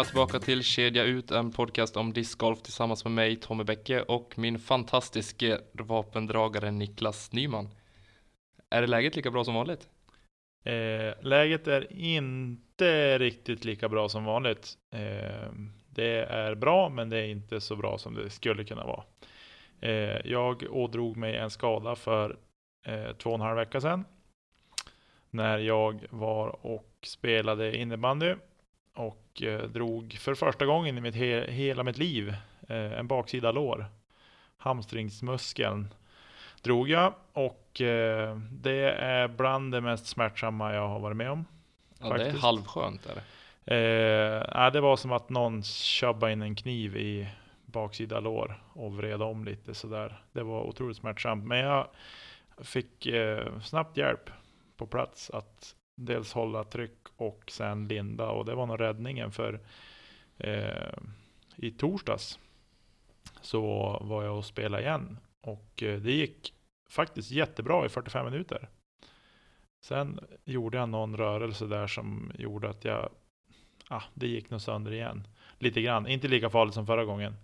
Välkomna tillbaka till Kedja Ut, en podcast om discgolf tillsammans med mig, Tommy Bäcke och min fantastiske vapendragare Niklas Nyman. Är det läget lika bra som vanligt? Eh, läget är inte riktigt lika bra som vanligt. Eh, det är bra, men det är inte så bra som det skulle kunna vara. Eh, jag ådrog mig en skada för eh, två och en halv vecka sedan. När jag var och spelade innebandy och eh, drog för första gången i mitt he hela mitt liv eh, en baksida lår. Hamstringsmuskeln drog jag och eh, det är bland det mest smärtsamma jag har varit med om. Ja, det är Faktiskt. halvskönt är det. Eh, det var som att någon tjobbade in en kniv i baksida lår och vred om lite sådär. Det var otroligt smärtsamt. Men jag fick eh, snabbt hjälp på plats att dels hålla tryck och sen linda och det var nog räddningen för eh, i torsdags så var jag och spelade igen och eh, det gick faktiskt jättebra i 45 minuter. Sen gjorde jag någon rörelse där som gjorde att jag ah, det gick nog sönder igen. Lite grann, inte lika farligt som förra gången.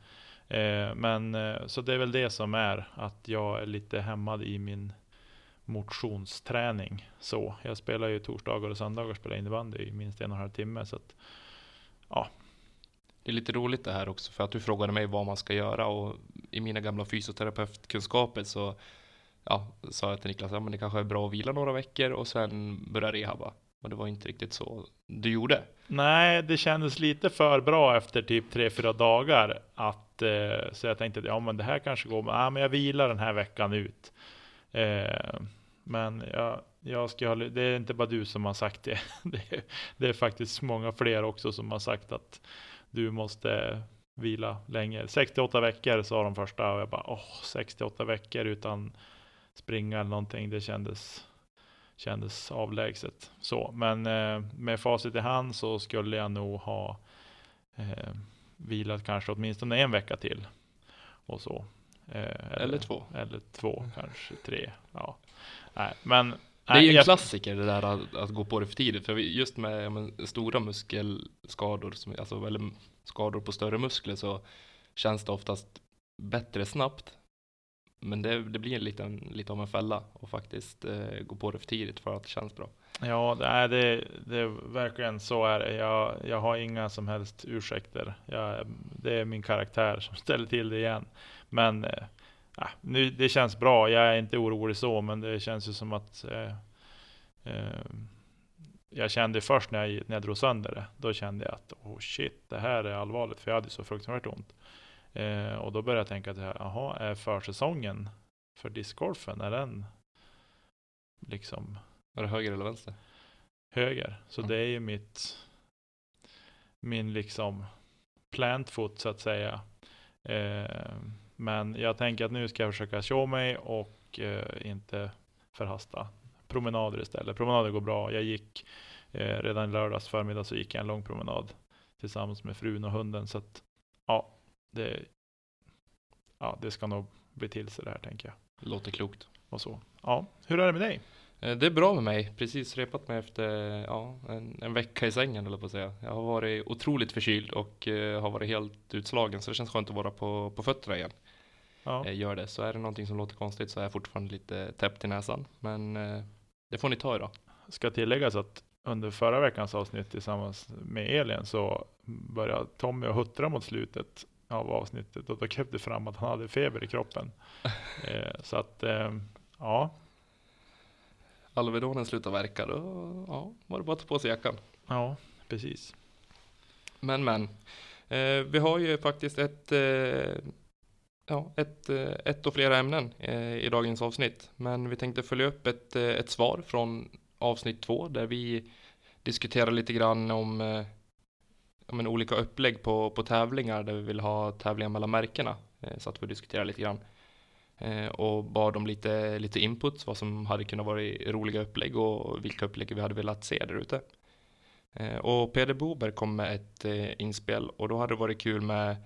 Eh, men eh, så det är väl det som är att jag är lite hämmad i min motionsträning. Så jag spelar ju torsdagar och söndagar spelar innebandy i minst en och en halv timme. Så att, Det är lite roligt det här också för att du frågade mig vad man ska göra och i mina gamla fysioterapeutkunskaper så ja, sa jag till Niklas att ja, det kanske är bra att vila några veckor och sen börja rehabba. Och det var inte riktigt så du gjorde. nej, det kändes lite för bra efter typ tre fyra dagar. Att, eh, så jag tänkte att ja, men det här kanske går. Men, ah, men jag vilar den här veckan ut. Eh, men jag, jag ska det är inte bara du som har sagt det. det. är- Det är faktiskt många fler också som har sagt att du måste vila länge. 68 veckor sa de första och jag bara åh, 68 veckor utan springa eller någonting. Det kändes, kändes avlägset. Så, men eh, med facit i hand så skulle jag nog ha eh, vilat kanske åtminstone en vecka till. Och så. Eh, Eller två. Eller två, kanske tre. Ja. Nej, men Det är ju en jag- klassiker det där att, att gå på det för tidigt. För just med men, stora muskelskador, som, alltså, eller skador på större muskler så känns det oftast bättre snabbt. Men det, det blir lite, lite av en fälla och faktiskt eh, gå på det för tidigt för att det känns bra. Ja, det är, det, det är verkligen så är det. Jag, jag har inga som helst ursäkter. Jag, det är min karaktär som ställer till det igen. Men ja, nu, det känns bra. Jag är inte orolig så, men det känns ju som att eh, eh, jag kände först när jag, när jag drog sönder det. Då kände jag att oh shit, det här är allvarligt. För jag hade så fruktansvärt ont. Och då började jag tänka att jaha, är försäsongen för discgolfen, är den liksom Är det höger eller vänster? höger. Så Mm. det är ju mitt min liksom plant foot så att säga. Eh, men jag tänker att nu ska jag försöka show mig och eh, inte förhasta. Promenader istället. Promenader går bra. Jag gick eh, redan lördags förmiddag så gick jag en lång promenad tillsammans med frun och hunden. Så att ja, det, ja, det ska nog bli till sig det här tänker jag. Låter klokt. Och så. Ja, hur är det med dig? Eh, Det är bra med mig. Precis repat mig efter ja, en, en vecka i sängen eller på att säga. Jag har varit otroligt förkyld och eh, har varit helt utslagen så det känns skönt att vara på, på fötterna igen. Ja. Eh, gör det. Så är det någonting som låter konstigt så är jag fortfarande lite täppt i näsan. Men eh, det får ni ta idag. ska tilläggas att under förra veckans avsnitt tillsammans med Elin så började Tommy att huttra mot slutet av avsnittet och då kröp det fram att han hade feber i kroppen. eh, så att, ja, Alvedonen slutar verka, då ja, var det bara att ta på sig jackan. ja, precis. Men men. Eh, vi har ju faktiskt ett, eh, ja, ett, eh, ett och flera ämnen eh, i dagens avsnitt. Men vi tänkte följa upp ett, eh, ett svar från avsnitt två där vi diskuterar lite grann om om en olika upplägg på, på tävlingar där vi vill ha tävlingar mellan märkena. Så att vi diskuterar lite grann. Och bad om lite, lite input, vad som hade kunnat vara roliga upplägg och vilka upplägg vi hade velat se där ute. Och Peder Bober kom med ett inspel och då hade det varit kul med,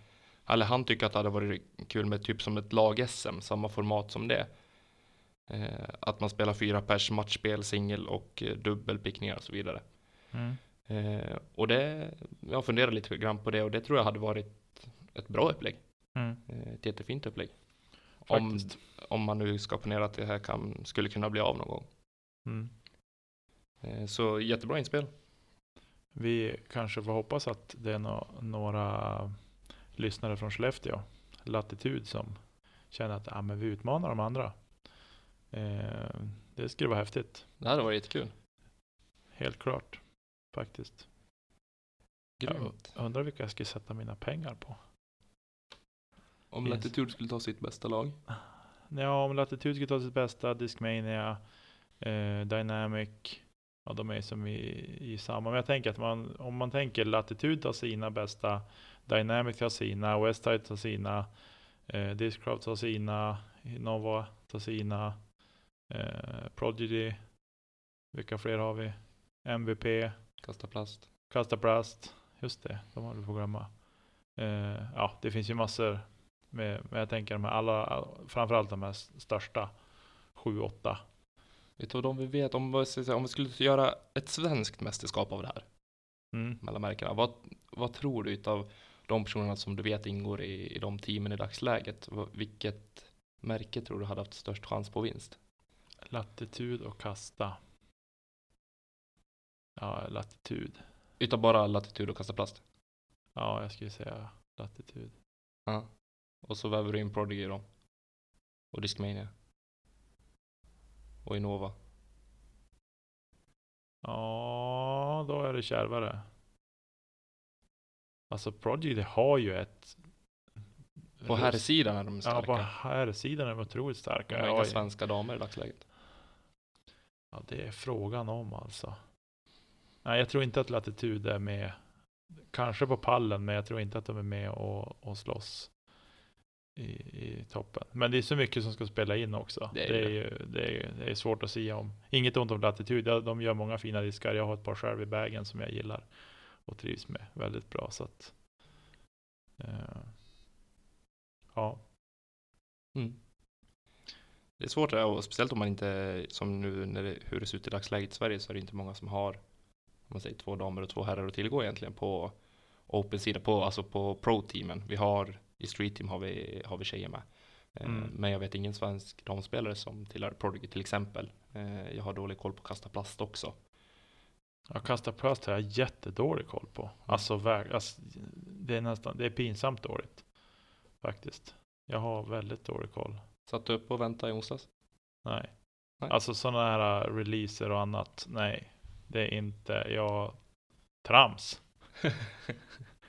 eller han tycker att det hade varit kul med typ som ett lag-SM, samma format som det. Eh, Att man spelar fyra pers matchspel, singel och eh, dubbelpickningar och så vidare. Mm. Eh, och det jag funderar lite grann på det och det tror jag hade varit ett bra upplägg. Mm. Eh, Ett jättefint upplägg. Om, Faktiskt. om man nu ska ponera att det här kan, skulle kunna bli av någon gång. Mm. Eh, Så jättebra inspel. Vi kanske får hoppas att det är nå- några lyssnare från Skellefteå, Latitud, som känner att ah, men vi utmanar de andra. Eh, det skulle vara häftigt, Det hade varit jättekul. helt klart. Faktiskt. Grymt. Jag undrar vilka jag ska sätta mina pengar på. Om Yes. Latitude skulle ta sitt bästa lag. Ja, om Latitud ska ta sitt bästa, Discmania, eh, Dynamic, ja de är som i, i samma. Men jag tänker att man, om man tänker Latitud tar sina bästa, Dynamic tar sina, Westside tar sina, eh, Discraft tar sina, Nova tar sina, eh, Prodigy, vilka fler har vi? MVP, Kasta plast. Kasta Plast, just det, de har du på glömma. Eh, ja, det finns ju massor. Med, men jag tänker de här alla, framförallt de här största, 7-8. Vet du vad de vi vet? Om, om vi skulle göra ett svenskt mästerskap av det här. Mm. Mellan märkena. Vad, vad tror du utav de personerna som du vet ingår i, i de teamen i dagsläget? Vilket märke tror du hade haft störst chans på vinst? Latitud och kasta. Ja, latitud. Utav bara latitud och kasta plast. Ja, jag skulle säga latitud. Ja. Och så väver du in Prodigy då. Och Discmania. Och Innova. Ja, då är det kärvare. Alltså Prodigy har ju ett... På herrsidan är de Ja, starka. på herrsidan är de otroligt De starka. har Ja, inga svenska damer i dagsläget. Ja, det är frågan om alltså. Nej, jag tror inte att Latitud är med. Kanske på pallen, men jag tror inte att de är med och, och slåss i, i toppen. Men det är så mycket som ska spela in också. Det Det är är, ju, det är, det är svårt att säga om. Inget ont om Latitud. Ja, De gör många fina diskar. Jag har ett par själv i bagen som jag gillar och trivs med väldigt bra. Så att, eh, ja, Mm. Det är svårt och speciellt om man inte, som nu när det, hur det ser ut i dagsläget i Sverige så är det inte många som har, om man säger två damer och två herrar att tillgå egentligen på Open-sidan, på, alltså på Pro-teamen. Vi har, i Street-team har vi, har vi tjejer med. Eh, Mm. Men jag vet ingen svensk damspelare som tillhör Prodigy till exempel. Eh, Jag har dålig koll på kasta plast också. Jag kastar plast har jag jättedålig koll på. Alltså, väg, alltså det är nästan, det är pinsamt dåligt. Faktiskt. Jag har väldigt dålig koll. Satt du upp och väntade i onsdags? Nej. Nej. Alltså sådana här uh, releaser och annat. Nej. Det är inte, jag, trams.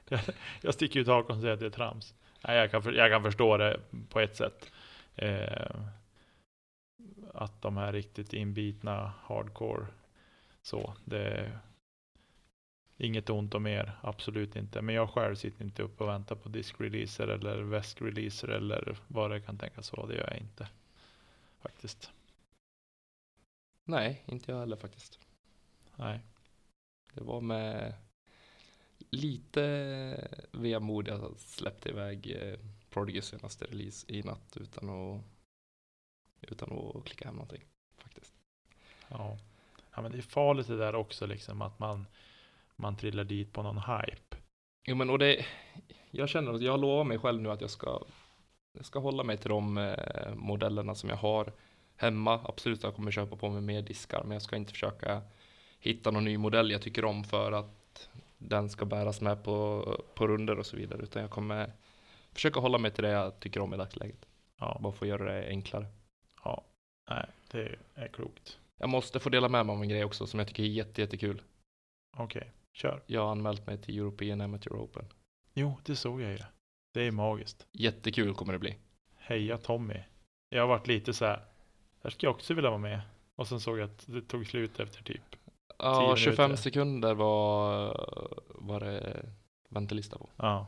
jag, jag sticker ut hakan och säger att det är trams. Nej, jag kan, för, jag kan förstå det på ett sätt. Eh, att de här riktigt inbitna hardcore så, det är inget ont om er, absolut inte. Men jag själv sitter inte upp och väntar på diskreleaser eller väskreleaser eller vad det kan tänkas vara. Det gör jag inte. Faktiskt. Nej, inte jag heller faktiskt. Nej. Det var med lite vemod jag släppte iväg eh, Prodigys senaste release i natt utan att, utan att klicka hem någonting. Faktiskt. Ja. Ja, men det är farligt det där också liksom att man, man trillar dit på någon hype. Jo men och det, jag känner att jag lovar mig själv nu att jag ska, jag ska hålla mig till de eh, modellerna som jag har hemma. Absolut, jag kommer köpa på mig mer diskar, men jag ska inte försöka hitta någon ny modell jag tycker om för att den ska bäras med på, på runder och så vidare, utan jag kommer försöka hålla mig till det jag tycker om i dagsläget. Ja, Bara att göra det enklare. ja. Nej, det är klokt. Jag måste få dela med mig av en grej också som jag tycker är jätte, jättekul. Okej, kör. Jag har anmält mig till European Amateur Open. Jo, det såg jag ju. Det är magiskt. Jättekul kommer det bli. Heja Tommy. Jag har varit lite så här. Här ska jag också vilja vara med. Och sen såg jag att det tog slut efter typ. Ja, 10 25 minuter. sekunder var, var det väntelista på. Ja.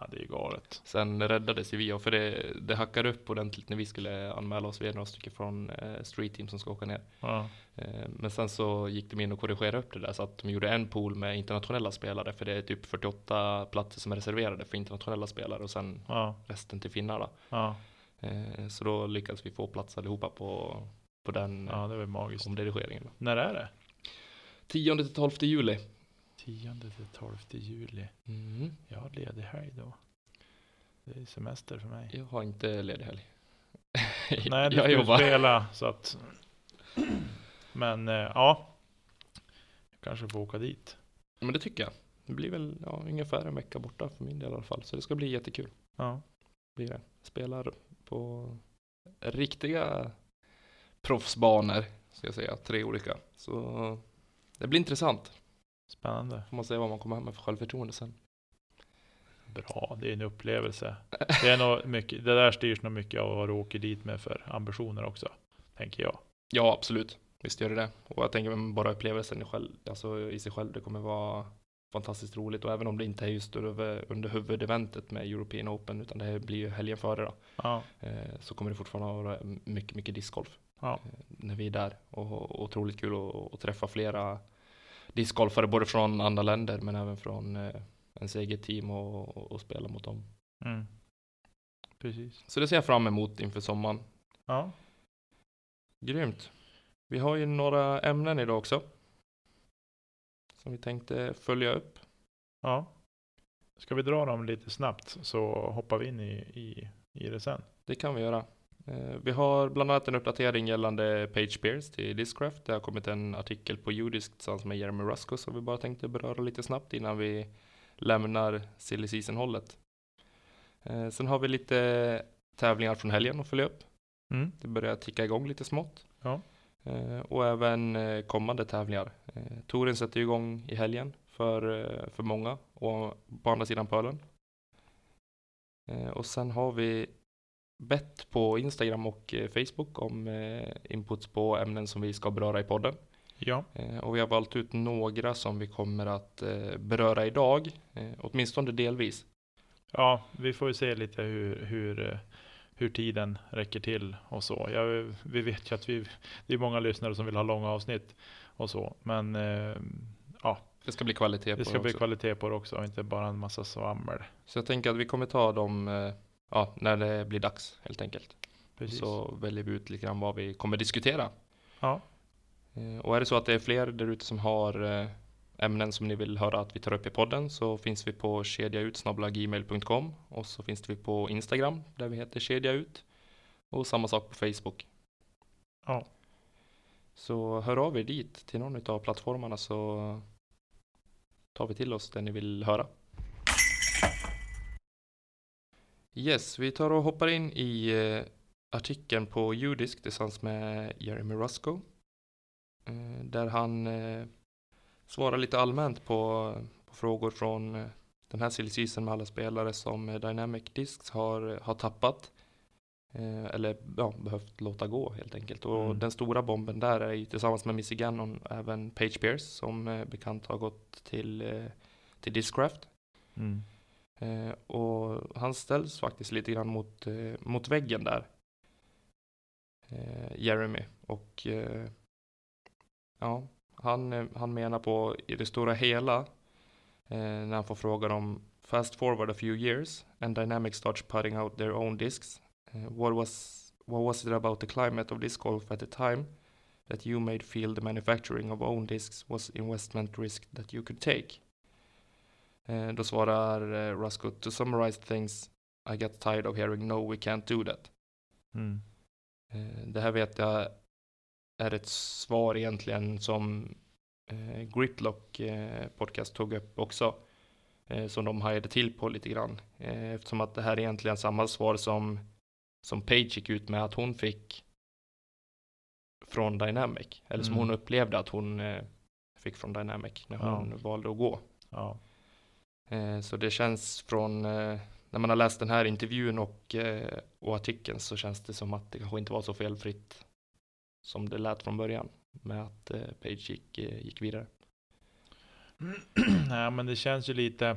Ja, det är galet. Sen räddades ju vi av, för det, det hackade upp ordentligt när vi skulle anmäla oss. Vi är några stycken från eh, Street Team som ska åka ner. Ja. Eh, men sen så gick de in och korrigerade upp det där så att de gjorde en pool med internationella spelare. För det är typ 48 platser som är reserverade för internationella spelare och sen Ja. resten till finnar då. Ja. Eh, så då lyckades vi få plats allihopa på, på den Ja, det var magiskt. omdirigeringen. När är det? 10 till 12 juli. 10 till 12 juli. Mm. Jag har ledig helg då. Det är semester för mig. Jag har inte ledig helg. Nej, du jag ska jobbar. spela så att... Men eh, ja. Jag kanske får åka dit. Men det tycker jag. Det blir väl ja, ungefär en vecka borta för min del i alla fall. Så det ska bli jättekul. Ja. Blir det. Spelar på riktiga proffsbanor. Ska jag säga. Tre olika. Så det blir intressant. Spännande. Får man se vad man kommer hem med för självförtroende sen. Bra, det är en upplevelse. Det, är nog mycket, det där styrs nog mycket av vad du åker dit med för ambitioner också. Tänker jag. Ja, absolut. Visst gör det det. Och jag tänker bara upplevelsen i, själv, alltså i sig själv, det kommer vara fantastiskt roligt. Och även om det inte är just under, under huvudeventet med European Open, utan det blir ju helgen före då, Ja. eh, så kommer det fortfarande vara mycket, mycket discgolf Ja. eh, när vi är där. Och, och otroligt kul att träffa flera discgolfare, både från andra länder, men även från eh, ens eget team och, och, och spela mot dem. Mm. Precis. Så det ser jag fram emot inför sommaren. Ja. Grymt. Vi har ju några ämnen idag också. Som vi tänkte följa upp. Ja. Ska vi dra dem lite snabbt så hoppar vi in i, i, i det sen. Det kan vi göra. Eh, Vi har bland annat en uppdatering gällande Page Pierce till Discraft. Det har kommit en artikel på Judisk tillsammans med Jeremy Rusko som vi bara tänkte beröra lite snabbt innan vi lämnar silly season-hållet. Eh, Sen har vi lite tävlingar från helgen att följa upp. Mm. Det börjar ticka igång lite smått. Ja. Eh, Och även kommande tävlingar. Touren sätter igång i helgen för, för många och på andra sidan pölen. Och sen har vi bett på Instagram och eh, Facebook om eh, inputs på ämnen som vi ska beröra i podden. Ja. Eh, Och vi har valt ut några som vi kommer att beröra idag, åtminstone delvis. Ja, vi får ju se lite hur, hur, hur tiden räcker till och så. Ja, vi- vet ju att vi, det är många lyssnare som vill ha långa avsnitt och så. Men ja, Det ska bli kvalitet på det ska bli också. kvalitet på det också och inte bara en massa svammel. Så jag tänker att vi kommer ta dem eh, ja, när det blir dags helt enkelt. Precis. Så väljer vi ut lite grann vad vi kommer diskutera. Ja. Eh, Och är det så att det är fler där ute som har eh, ämnen som ni vill höra att vi tar upp i podden så finns vi på kedjaut.gmail.com och så finns vi på Instagram där vi heter kedjaut och samma sak på Facebook. Ja. Så hör av er dit till någon av plattformarna så tar vi till oss det ni vill höra. Yes, vi tar och hoppar in i eh, artikeln på Judisk tillsammans med Jeremy Rusko. Eh, där han eh, svarar lite allmänt på, på frågor från den här silly med alla spelare som Dynamic Discs har, har tappat. Eller ja, behövt låta gå helt enkelt. Och Mm. den stora bomben där är ju tillsammans med Missy Gannon även Page Pierce som bekant har gått till, till Discraft. Mm. Eh, och han ställs faktiskt lite grann mot, eh, mot väggen där. Eh, Jeremy. Och eh, ja, han, eh, han menar på i det stora hela eh, när han får frågan om fast forward a few years and Dynamic starts putting out their own discs. Eh, what was what was it about the climate of disc golf at the time that you made feel the manufacturing of own discs was investment risk that you could take? Eh, då svarar eh, Rusko, to summarize things I get tired of hearing no we can't do that. Mm. Eh, det här vet jag är ett svar egentligen som Gritlock podcast tog upp också. Som de hajade till på lite grann. Eftersom att det här är egentligen samma svar som, som Page gick ut med att hon fick från Dynamic. Eller som Mm. hon upplevde att hon fick från Dynamic när Ja. hon valde att gå. Ja. Eh, Så det känns från, eh, när man har läst den här intervjun och, eh, och artikeln så känns det som att det kanske inte var så felfritt som det lät från början med att Page gick, gick vidare. Nej, men det känns ju lite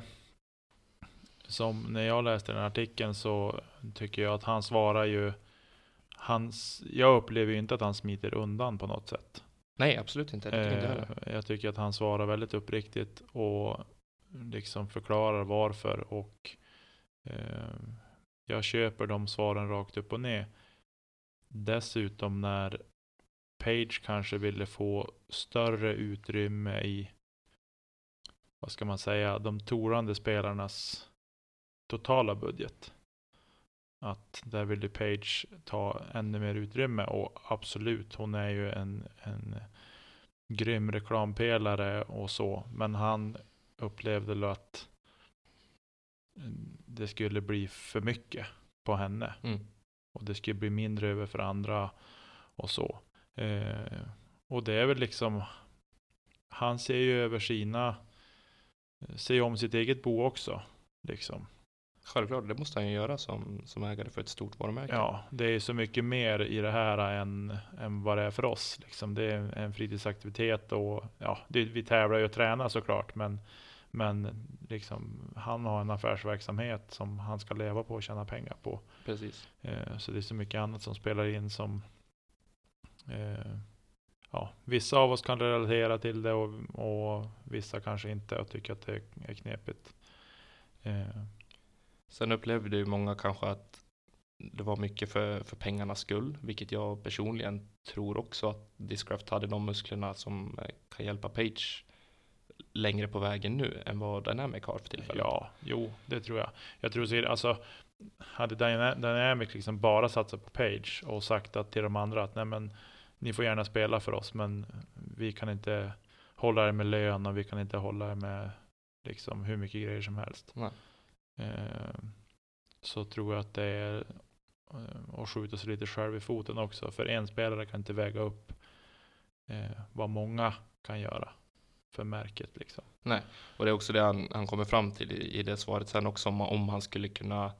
som när jag läste den här artikeln så tycker jag att han svarar ju hans, jag upplever ju inte att han smiter undan på något sätt. Nej, absolut inte. Det tycker inte jag jag tycker att han svarar väldigt uppriktigt och liksom förklarar varför och eh, jag köper de svaren rakt upp och ner. Dessutom när Page kanske ville få större utrymme i vad ska man säga, de torande spelarnas totala budget. Att där ville Page ta ännu mer utrymme och absolut, hon är ju en, en grym reklampelare och så. Men han upplevde att det skulle bli för mycket på henne. Mm. Och det skulle bli mindre över för andra och så. Eh, och det är väl liksom, han ser ju över sina, ser ju om sitt eget bo också. Liksom. Självklart, det måste han ju göra som, som ägare för ett stort varumärke. Ja, det är så mycket mer i det här än, än vad det är för oss. Liksom. Det är en fritidsaktivitet och ja, det, vi tävlar ju och tränar såklart. Men, men liksom, han har en affärsverksamhet som han ska leva på och tjäna pengar på. Precis. Eh, så det är så mycket annat som spelar in som eh, ja, vissa av oss kan relatera till det och, och vissa kanske inte och tycker att det är knepigt. Eh, Sen upplevde ju många kanske att det var mycket för, för pengarnas skull, vilket jag personligen tror också att Discraft hade de musklerna som eh, kan hjälpa Page längre på vägen nu än vad Dynamic har för tillfället. Ja, jo, det tror jag. Jag tror att alltså, hade Dynamic liksom bara satsat på Page och sagt att till de andra att nej men ni får gärna spela för oss, men vi kan inte hålla er med lön och vi kan inte hålla er med liksom hur mycket grejer som helst. Eh, så tror jag att det är eh, att skjuta sig lite själv i foten också. För en spelare kan inte väga upp eh, vad många kan göra för märket. Liksom. Nej, och det är också det han, han kommer fram till i, i det svaret sen också om, om han skulle kunna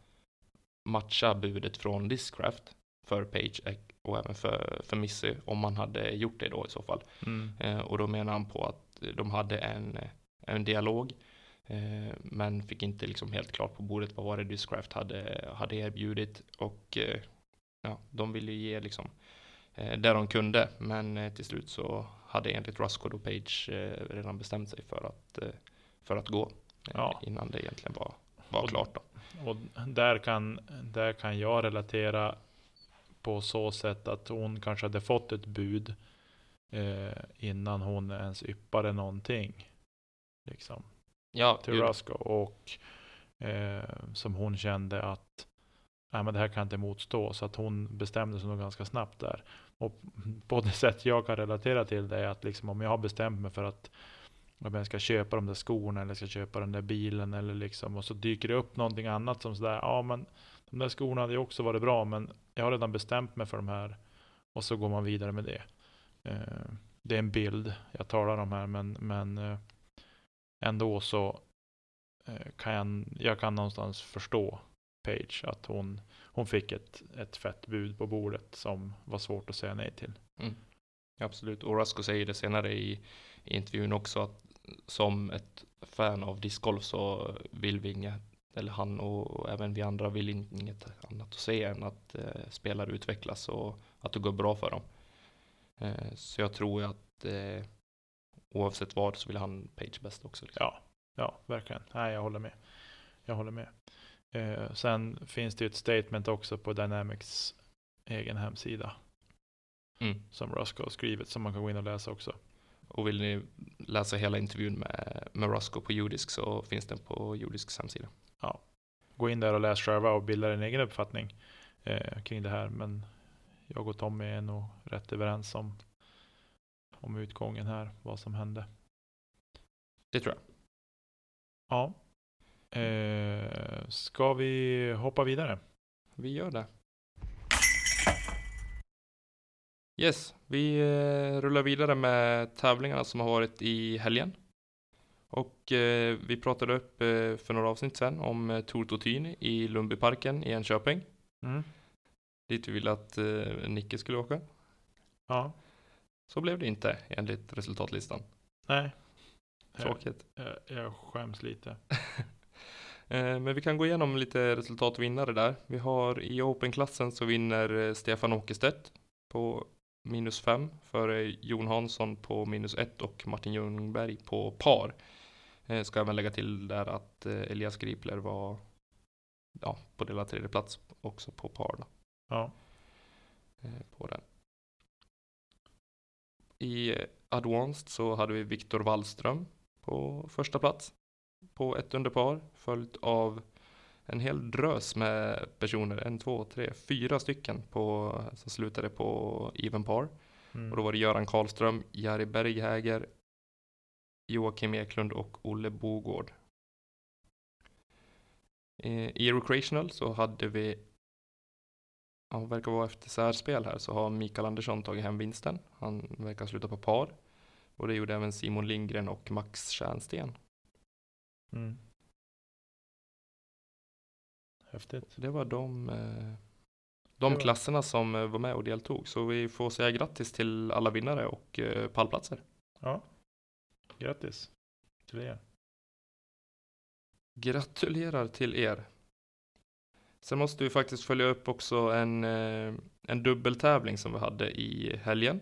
matcha budet från Discraft för Page och även för, för Missy om man hade gjort det då i så fall. Mm. Eh, och då menar han på att de hade en, en dialog Eh, men fick inte liksom helt klart på bordet vad var det Discraft hade, hade erbjudit och eh, ja, de ville ge liksom eh, det de kunde men till slut så hade enligt Ruskod och Page redan bestämt sig för att, för att gå ja. innan det egentligen var, var och, klart. Då. Och där kan, där kan jag relatera på så sätt att hon kanske hade fått ett bud eh, innan hon ens yppade någonting. Liksom ja, till Rusko och eh, som hon kände att nej, men det här kan inte motstå. Så att hon bestämde sig nog ganska snabbt där. Och på det sätt jag kan relatera till det är att liksom, om jag har bestämt mig för att om jag ska köpa de där skorna eller ska köpa den där bilen eller liksom och så dyker det upp någonting annat som sådär, ja men de där skorna hade ju också varit bra men jag har redan bestämt mig för de här och så går man vidare med det. Eh, det är en bild jag talar om här men, men eh, ändå så eh, kan jag, jag kan någonstans förstå Page att hon, hon fick ett, ett fett bud på bordet som var svårt att säga nej till. Mm. Absolut, och Rasko säger det senare i, i intervjun också att som ett fan av discgolf så vill vi inget, eller han och, och även vi andra vill inget annat att se än att eh, spelare utvecklas och att det går bra för dem. Eh, så jag tror att eh, oavsett vad så vill han Page bäst också. Liksom. Ja, ja, verkligen. Nej, jag håller med. Jag håller med. Eh, sen finns det ju ett statement också på Dynamics egen hemsida. Mm. Som Rusko har skrivit som man kan gå in och läsa också. Och vill ni läsa hela intervjun med, med Rusko på Judisk så finns den på Judisks hemsida. Ja, gå in där och läs själva och bilda en egen uppfattning eh, kring det här. Men jag och Tommy är nog rätt överens om om utgången här, vad som hände. Det tror jag. Ja. Eh, ska vi hoppa vidare? Vi gör det. Yes, vi eh, rullar vidare med tävlingarna som har varit i helgen. Och eh, vi pratade upp eh, för några avsnitt sedan om eh, Tour Totyn i Lundbyparken i Enköping. Mm. Dit vi ville att eh, Nicke skulle åka. Ja. Så blev det inte enligt resultatlistan. Nej. Tråkigt. Jag, jag skäms lite. Eh, men vi kan gå igenom lite resultatvinnare där. Vi har i Open-klassen så vinner eh, Stefan Åkerstedt på minus 5 före Jon Hansson på minus 1 och Martin Ljungberg på par. Eh, ska även lägga till där att Elias Gripler var ja, på delad tredje plats också på par. Då. Ja. På den. I Advanced så hade vi Viktor Wallström på första plats på ett under par följt av en hel drös med personer, en, två, tre, fyra stycken på, som slutade på even par. Mm. Och då var det Göran Karlström, Jari Berghäger, Joakim Eklund och Olle Bogård. I Recreational så hade vi, ja, verkar vara efter särspel här, så har Mikael Andersson tagit hem vinsten. Han verkar sluta på par. Och det gjorde även Simon Lindgren och Max Tjärnsten. Mm. Häftigt. Det var de, eh, de var- klasserna som eh, var med och deltog. Så vi får säga grattis till alla vinnare och eh, pallplatser. Ja. Grattis till er. Gratulerar till er. Sen måste vi faktiskt följa upp också en, en dubbeltävling som vi hade i helgen.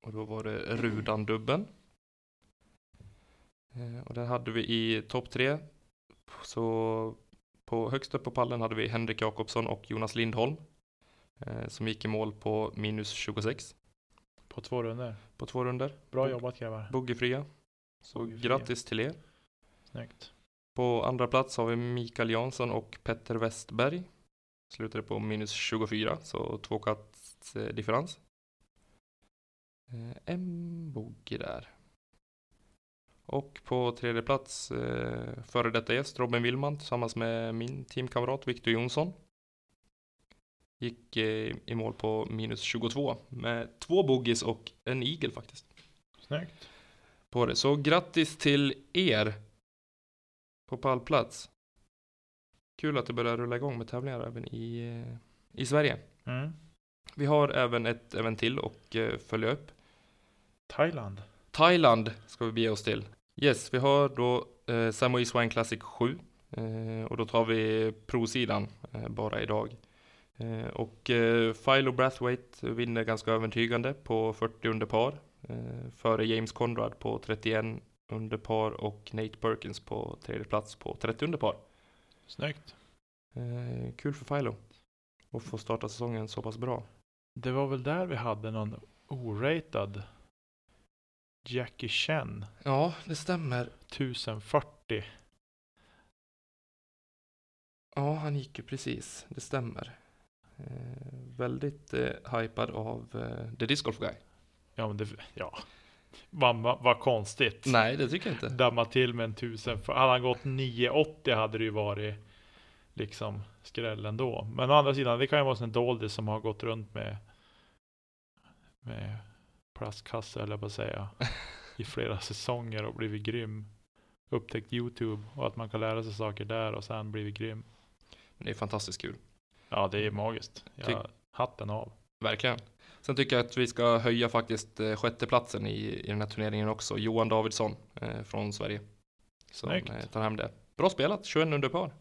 Och då var det Rudan-dubben. Eh, Och där hade vi i topp tre. Så på högst upp på pallen hade vi Henrik Jakobsson och Jonas Lindholm. eh, Som gick i mål på minus 26 På två runder. på två runder. Bra jobbat grabbar. Boogiefria. Så Boogiefria. grattis till er. Snyggt. På andra plats har vi Mikael Jansson och Petter Westberg. Slutade på minus 24, så två kats eh, differens. En bogey där. Och på tredje plats, eh, före detta gäst, Robin Willman tillsammans med min teamkamrat Victor Jonsson. Gick eh, i mål på minus 22 med två bogeys och en eagle faktiskt Snyggt. på det. Så grattis till er på pallplats. Kul att det börjar rulla igång med tävlingar även i, eh, i Sverige. Mm. Vi har även ett event till och eh, följa upp. Thailand. Thailand ska vi bege oss till. Yes, vi har då eh, Samoy Swine Classic 7 eh, och då tar vi pro-sidan eh, bara idag. Eh, och eh, Philo Brathwaite vinner ganska övertygande på 40 under par eh, före James Conrad på 31 under par och Nate Perkins på tredje plats på 30 under par. Snyggt. Eh, kul för Philo att få starta säsongen så pass bra. Det var väl där vi hade någon oratad Jackie Chen. Ja, det stämmer. 1040. Ja, han gick ju precis. Det stämmer. Eh, väldigt eh, hypad av eh, The Disc Golf Guy. Ja men det, ja. Vad vad- vad konstigt. Nej, det tycker jag inte. Damma till med en 1000. För hade han gått 980 hade det ju varit liksom skräll ändå. Men å andra sidan, det kan ju vara en doldis som har gått runt med med plastkasse eller på att säga i flera säsonger och blivit grym. Upptäckt Youtube och att man kan lära sig saker där och sen blivit grym. Men det är fantastiskt kul. Ja, det är magiskt. Jag, hatten av. Verkligen. Sen tycker jag att vi ska höja faktiskt eh, sjätteplatsen i, i den här turneringen också. Johan Davidsson eh, från Sverige. Som Snyggt. eh, tar hem det. Bra spelat, 21 under par.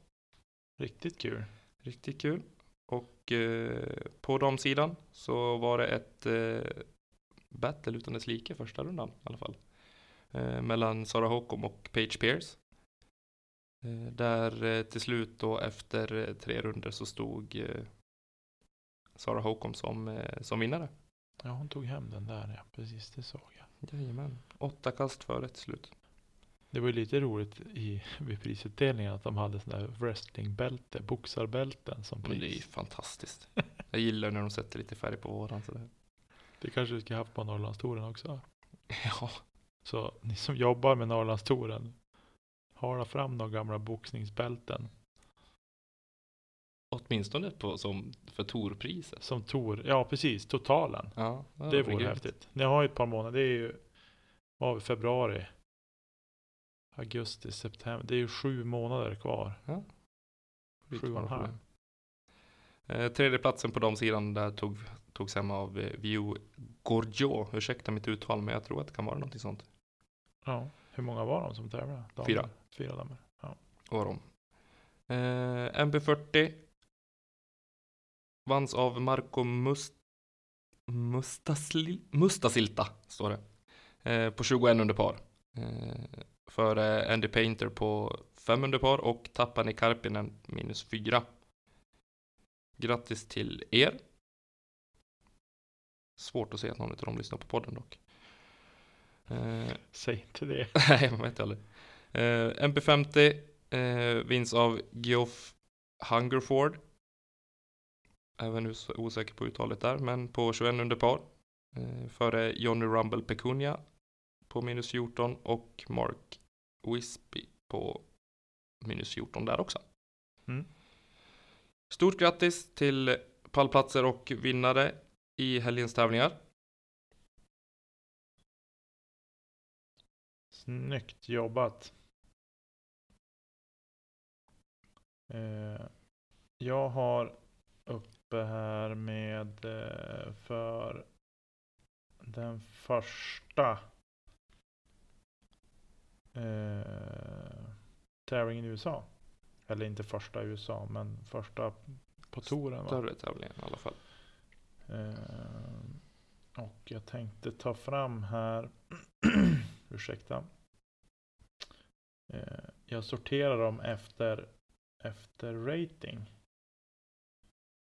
Riktigt kul. Riktigt kul. Och eh, på damsidan så var det ett eh, battle utan dess like första rundan i alla fall. Eh, mellan Sara Håkom och Paige Pierce. Eh, där eh, till slut då efter eh, tre runder så stod eh, Sara Håkom som, som vinnare. Ja, hon tog hem den där. Ja, precis. Det såg jag. Jajamän. Åtta kast före till slut. Det var ju lite roligt i, vid prisutdelningen att de hade sådana där wrestlingbälte, boxarbälten som Men det är ju pris. fantastiskt. Jag gillar när de sätter lite färg på våran sådär. Det kanske vi ska ha haft på Norrlandstouren också. Ja, Så ni som jobbar med Norrlandstouren, hala fram några gamla boxningsbälten. åtminstone på, som för Torpriset. Som Tor, ja precis, totalen. Ja, ja, Det vore grymt. häftigt. Ni har ju ett par månader, det är ju vi, februari, augusti, september. Det är ju sju månader kvar. Lite Sju och en halv. Eh, tredje platsen på de sidan där tog, togs hem av eh, View Gorgio. Ursäkta mitt uttal men jag tror att det kan vara någonting sånt. Ja. Hur många var de som tävlade? Damer? Fyra. Fyra damer. Ja. Var de. Eh, MB40 vanns av Marco Must, Mustasli, Mustasilta står det. Eh, på 21 under par. Eh, före Andy Painter på 5 under par och Tapani Karpinen minus 4. Grattis till er. Svårt att se att någon av dem lyssnar på podden dock. Eh, Säg inte det. nej, man vet aldrig. Eh, MP50 eh, vinns av Geoff Hungerford. Även os- osäker på uttalet där, men på 21 under par. Eh, före Johnny Rumble Pecunia på minus 14 och Mark Wispy på minus 14 där också. Mm. Stort grattis till pallplatser och vinnare i helgens tävlingar. Snyggt jobbat. Eh, jag har uppe här med eh, för den första eh, tävlingen i USA. Eller inte första i USA, men första på touren. Större tävlingar i alla fall. Eh, och jag tänkte ta fram här, ursäkta. Eh, jag sorterar dem efter, efter rating.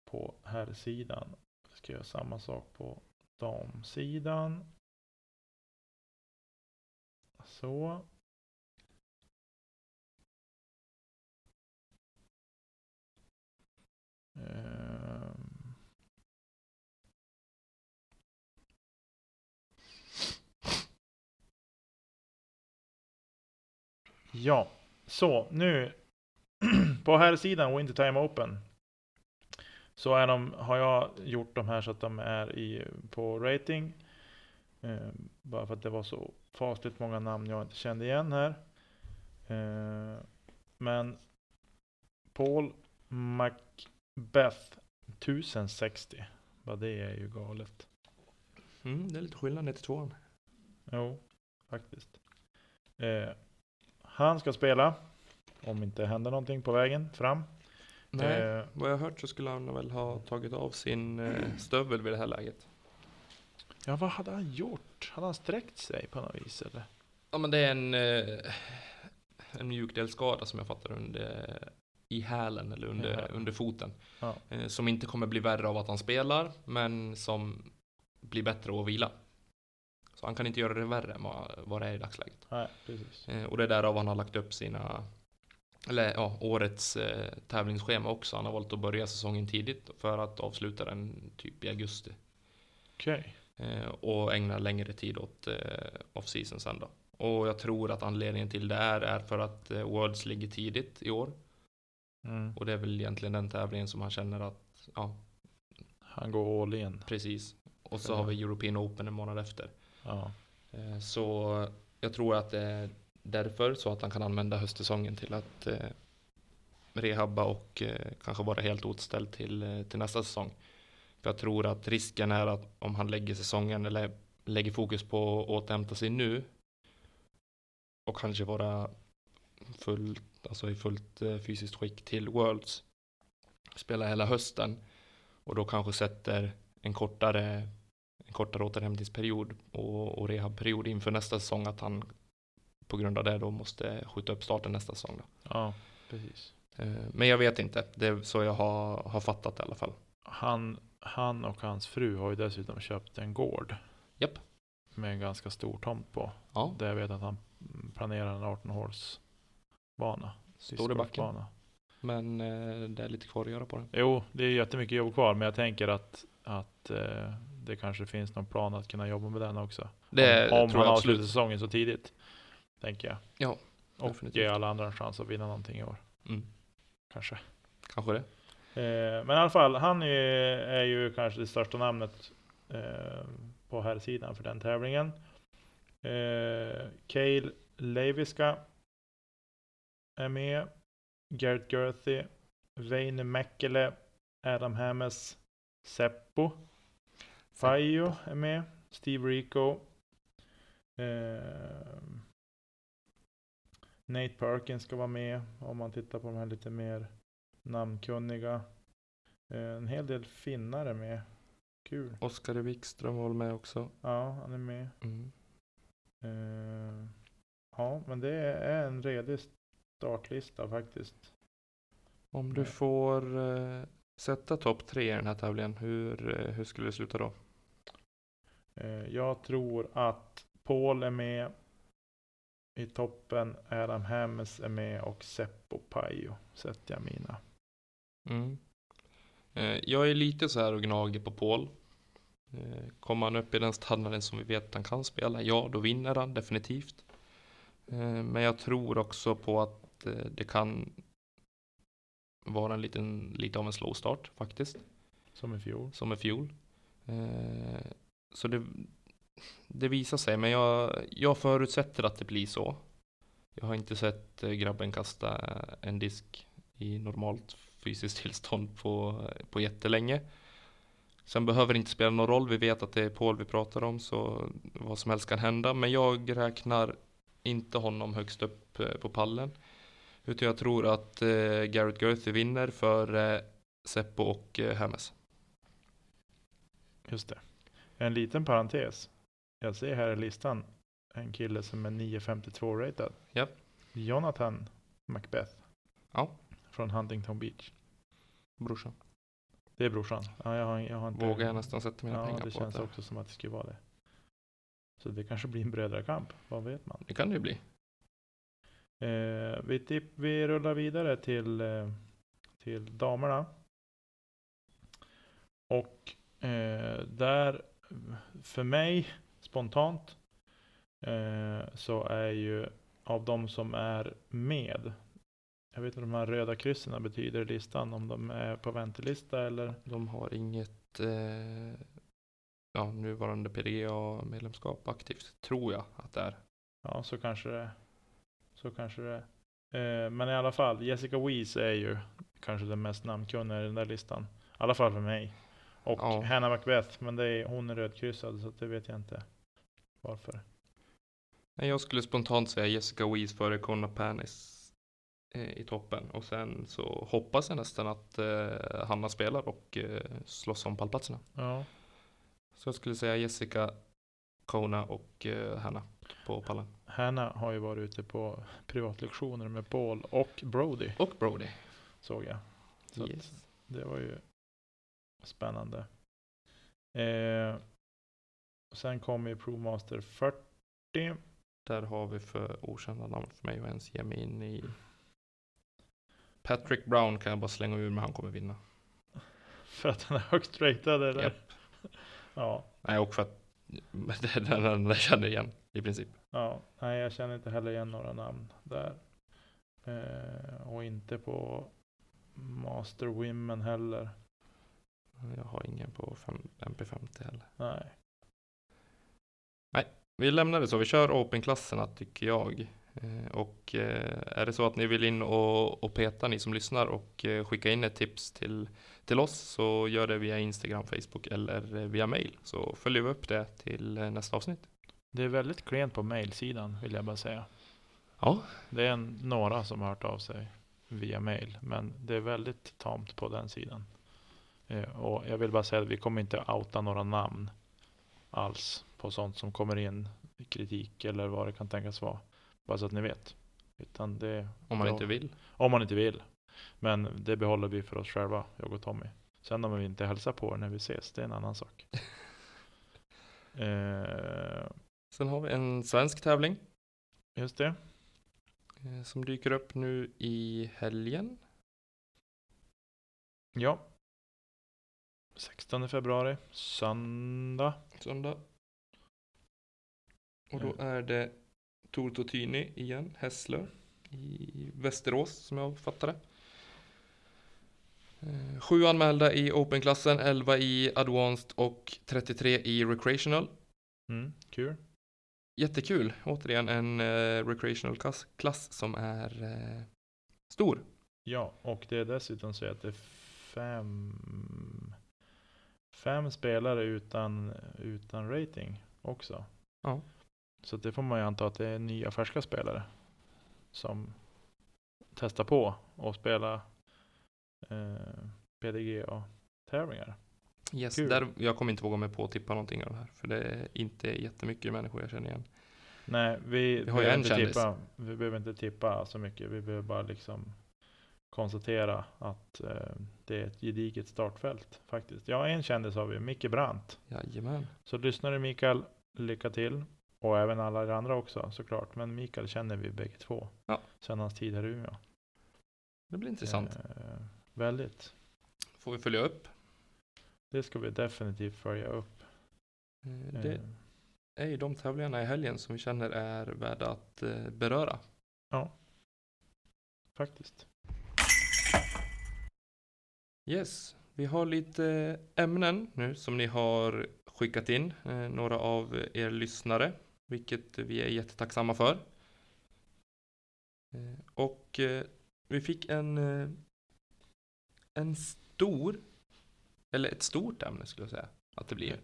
På här sidan. Jag ska göra samma sak på damsidan. Så. Ehm. Ja, så nu på här sidan Wintertime Open så är de, har jag gjort de här så att de är i, på rating. Eh, bara för att det var så fasligt många namn jag inte kände igen här. Eh, men Paul Macbeth 1060. Vad det är ju galet. Mm, det är lite skillnad ner till tvåan. Jo, faktiskt. Eh, han ska spela. Om inte händer någonting på vägen fram. Nej, Eh, vad jag har hört så skulle han väl ha tagit av sin eh, stövel vid det här läget. ja, vad hade han gjort? Hade han sträckt sig på något vis eller? Ja men det är en, eh, en mjukdelsskada som jag fattar under i hälen eller under, hälen. under foten. Ja. Eh, som inte kommer bli värre av att han spelar, men som blir bättre av att vila. Så han kan inte göra det värre än vad, vad det är i dagsläget. Nej, precis. Eh, och det är därav han har lagt upp sina, eller ja, årets eh, tävlingsschema också. Han har valt att börja säsongen tidigt för att avsluta den typ i augusti. Okej. Eh, och ägna längre tid åt eh, off-season sen då. Och jag tror att anledningen till det är, är för att eh, Worlds ligger tidigt i år. Mm. Och det är väl egentligen den tävlingen som han känner att, ja, Han går all in. precis. Och så har vi European Open en månad efter. Ja. Eh, så jag tror att det är därför så att han kan använda höstsäsongen till att eh, rehabba och eh, kanske vara helt återställd till, till nästa säsong. För jag tror att risken är att om han lägger säsongen eller lägger fokus på att återhämta sig nu och kanske vara fullt, alltså i fullt fysiskt skick till Worlds spela hela hösten och då kanske sätter en kortare en kortare återhämtningsperiod och, och rehabperiod inför nästa säsong att han på grund av det då måste skjuta upp starten nästa säsong. Då. ja, precis. Eh, Men jag vet inte, det är så jag har, har fattat i alla fall. Han, han och hans fru har ju dessutom köpt en gård. Japp. Med en ganska stor tomt på. Ja, Där jag vet att han planerar en 18 håls bana. står i backen. Men eh, det är lite kvar att göra på den. Jo, det är jättemycket jobb kvar, men jag tänker att, att eh, det kanske finns någon plan att kunna jobba med den också. Det om om tror han jag avslutar säsongen så tidigt. Tänker jag. Ja, Och definitivt. ge alla andra en chans att vinna någonting i år. Mm, Kanske. kanske det. Eh, men i alla fall, han är, är ju kanske det största namnet eh, på här sidan för den tävlingen. Eh, Cale Leiviska är med. Gert Gerthy, Veine Mäkelä, Adam Hammes, Seppo, Fajo är med. Steve Rico. Eh, Nate Perkins ska vara med om man tittar på de här lite mer namnkunniga. Eh, En hel del finnar är med. Kul. Oskar Wikström var med också. Ja, han är med. Mm. Eh, Ja, men det är en redig startlista faktiskt. Om du Nej. får eh, sätta topp tre i den här tävlingen, hur, eh, hur skulle det sluta då? Eh, Jag tror att Paul är med. I toppen Adam Hammes är med och Seppo Pajo sätter jag mina. Mm. Eh, jag är lite så här och gnager på Paul. Eh, kommer han upp i den standarden som vi vet att han kan spela, ja då vinner han definitivt. Men jag tror också på att det kan vara en liten, lite av en slow start faktiskt. Som i fjol. Som i fjol. Så det, det visar sig, men jag, jag förutsätter att det blir så. Jag har inte sett eh, grabben kasta eh, en disk i normalt fysiskt tillstånd på, eh, på jättelänge. Sen behöver det inte spela någon roll, vi vet att det är Paul vi pratar om, så vad som helst kan hända. Men jag räknar inte honom högst upp på pallen. Utan jag tror att eh, Garrett Gerthy vinner för eh, Seppo och eh, Hermes. Just det. En liten parentes. Jag ser här i listan en kille som är 952 ratad. Japp. Jonathan Macbeth. Ja. Från Huntington Beach. Brorsan. Det är brorsan. Ja, jag har, jag har inte... Vågar jag nästan sätta mina ja, pengar det på. känns också som att det skulle vara det. Så det kanske blir en brödrakamp. Vad vet man? Det kan det ju bli. Eh, vi, tipp, vi rullar vidare till, eh, till damerna. Och eh, där, för mig spontant, eh, så är ju av de som är med, jag vet inte vad de här röda kryssen betyder i listan, om de är på väntelista eller? De har inget eh, ja, nuvarande PDGA-medlemskap aktivt, tror jag att det är. Ja, så kanske det Så kanske det eh, Men i alla fall, Jessica Weiss är ju kanske den mest namnkunniga i den där listan. I alla fall för mig. Och Ja. Hannah Macbeth, men det är, hon är rödkryssad så det vet jag inte varför. Nej, Jag skulle spontant säga Jessica Weiss före Conna Panis eh, i toppen. Och sen så hoppas jag nästan att eh, Hanna spelar och eh, slåss om pallplatserna. Ja, Så jag skulle säga Jessica, Kona och eh, Hanna på pallen. Hannah har ju varit ute på privatlektioner med Paul och Brody Och Brody. såg jag. Så Yes. det var ju spännande. Eh, och sen kommer ju ProMaster 40. Där har vi för okända namn för mig att ens ge mig in i. Patrick Brown kan jag bara slänga ur men han kommer vinna. För att han är högt ratad eller? Japp. Ja, Nej, och för att den jag känner igen i princip. ja. Nej, jag känner inte heller igen några namn där. Eh, och inte på Master Women heller. Jag har ingen på fem, MP50 heller. Nej. Vi lämnar det så, vi kör Open-klasserna tycker jag. Eh, Och eh, är det så att ni vill in och, och peta, ni som lyssnar, och eh, skicka in ett tips till, till oss så gör det via Instagram, Facebook eller via mail. Så följer vi upp det till nästa avsnitt. Det är väldigt klent på mailsidan vill jag bara säga. Ja, Det är en, några som har hört av sig via mail. Men det är väldigt tamt på den sidan. Eh, och jag vill bara säga att vi kommer inte outa några namn alls på sånt som kommer in kritik eller vad det kan tänkas vara. Bara så att ni vet. Utan det, om man inte vill. om man inte vill. Men det behåller vi för oss själva, jag och Tommy. Sen om vi inte hälsar på er när vi ses, det är en annan sak. eh, Sen har vi en svensk tävling just det. eh, som dyker upp nu i helgen. Ja. 16 februari, söndag. Söndag. Och då är det Tor Totini igen, Hässlö i Västerås som jag fattar det. Eh, Sju anmälda i Open-klassen, 11 i Advanced och 33 i Recreational. Mm, kul. Jättekul, återigen en eh, Recreational-klass klass som är eh, stor. Ja, och det är dessutom så att det är fem, fem spelare utan, utan rating också. Ja. Så det får man ju anta att det är nya färska spelare som testar på och spela eh, PDGA-tävlingar. Yes, Kul. där, jag kommer inte våga mig på att tippa någonting av det här. För det är inte jättemycket människor jag känner igen. Nej, vi, Vi har ju behöver inte kändis. tippa, vi behöver inte tippa så mycket. Vi behöver bara liksom konstatera att eh, det är ett gediget startfält faktiskt. Ja, en kändis har vi, Micke Brandt. Jajamän. Så lyssnar du Mikael, lycka till. Och även alla de andra också såklart. Men Mikael känner vi bägge två. Ja. Sen hans tid här i Umeå. Det blir intressant. Eh, väldigt. Får vi följa upp. Det ska vi definitivt följa upp. Eh, Det Eh, är ju de tävlingarna i helgen som vi känner är värda att eh, beröra. faktiskt. Yes, vi har lite ämnen nu som ni har skickat in, eh, några av er lyssnare, vilket vi är jättetacksamma för. Eh, och eh, vi fick en, eh, en stor, eller ett stort ämne skulle jag säga att det blir.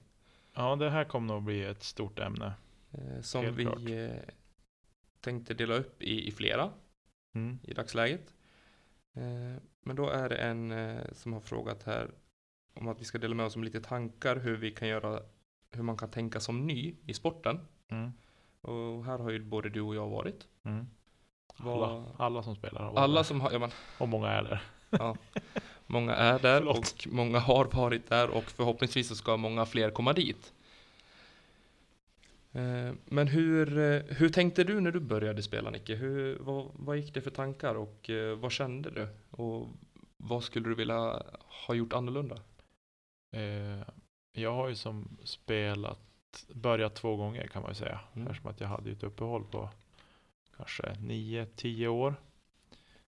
Ja, det här kommer nog bli ett stort ämne. Eh, som Helt vi klart. eh, tänkte dela upp i, i flera Mm. i dagsläget. Eh, Men då är det en eh, som har frågat här om att vi ska dela med oss om lite tankar hur vi kan göra, hur man kan tänka som ny i sporten. Mm. Och här har ju både du och jag varit. Mm. Alla, alla som spelar Alla där. som har, ja men, Och många är där. ja, många är där Förlåt. och många har varit där och förhoppningsvis så ska många fler komma dit. Eh, Men hur, eh, hur tänkte du när du började spela Nicke? Hur, vad, vad gick det för tankar och eh, vad kände du? Och vad skulle du vilja ha gjort annorlunda? Jag har ju som spelat, börjat två gånger kan man ju säga. Mm. Eftersom att jag hade ju ett uppehåll på kanske 9-10 år.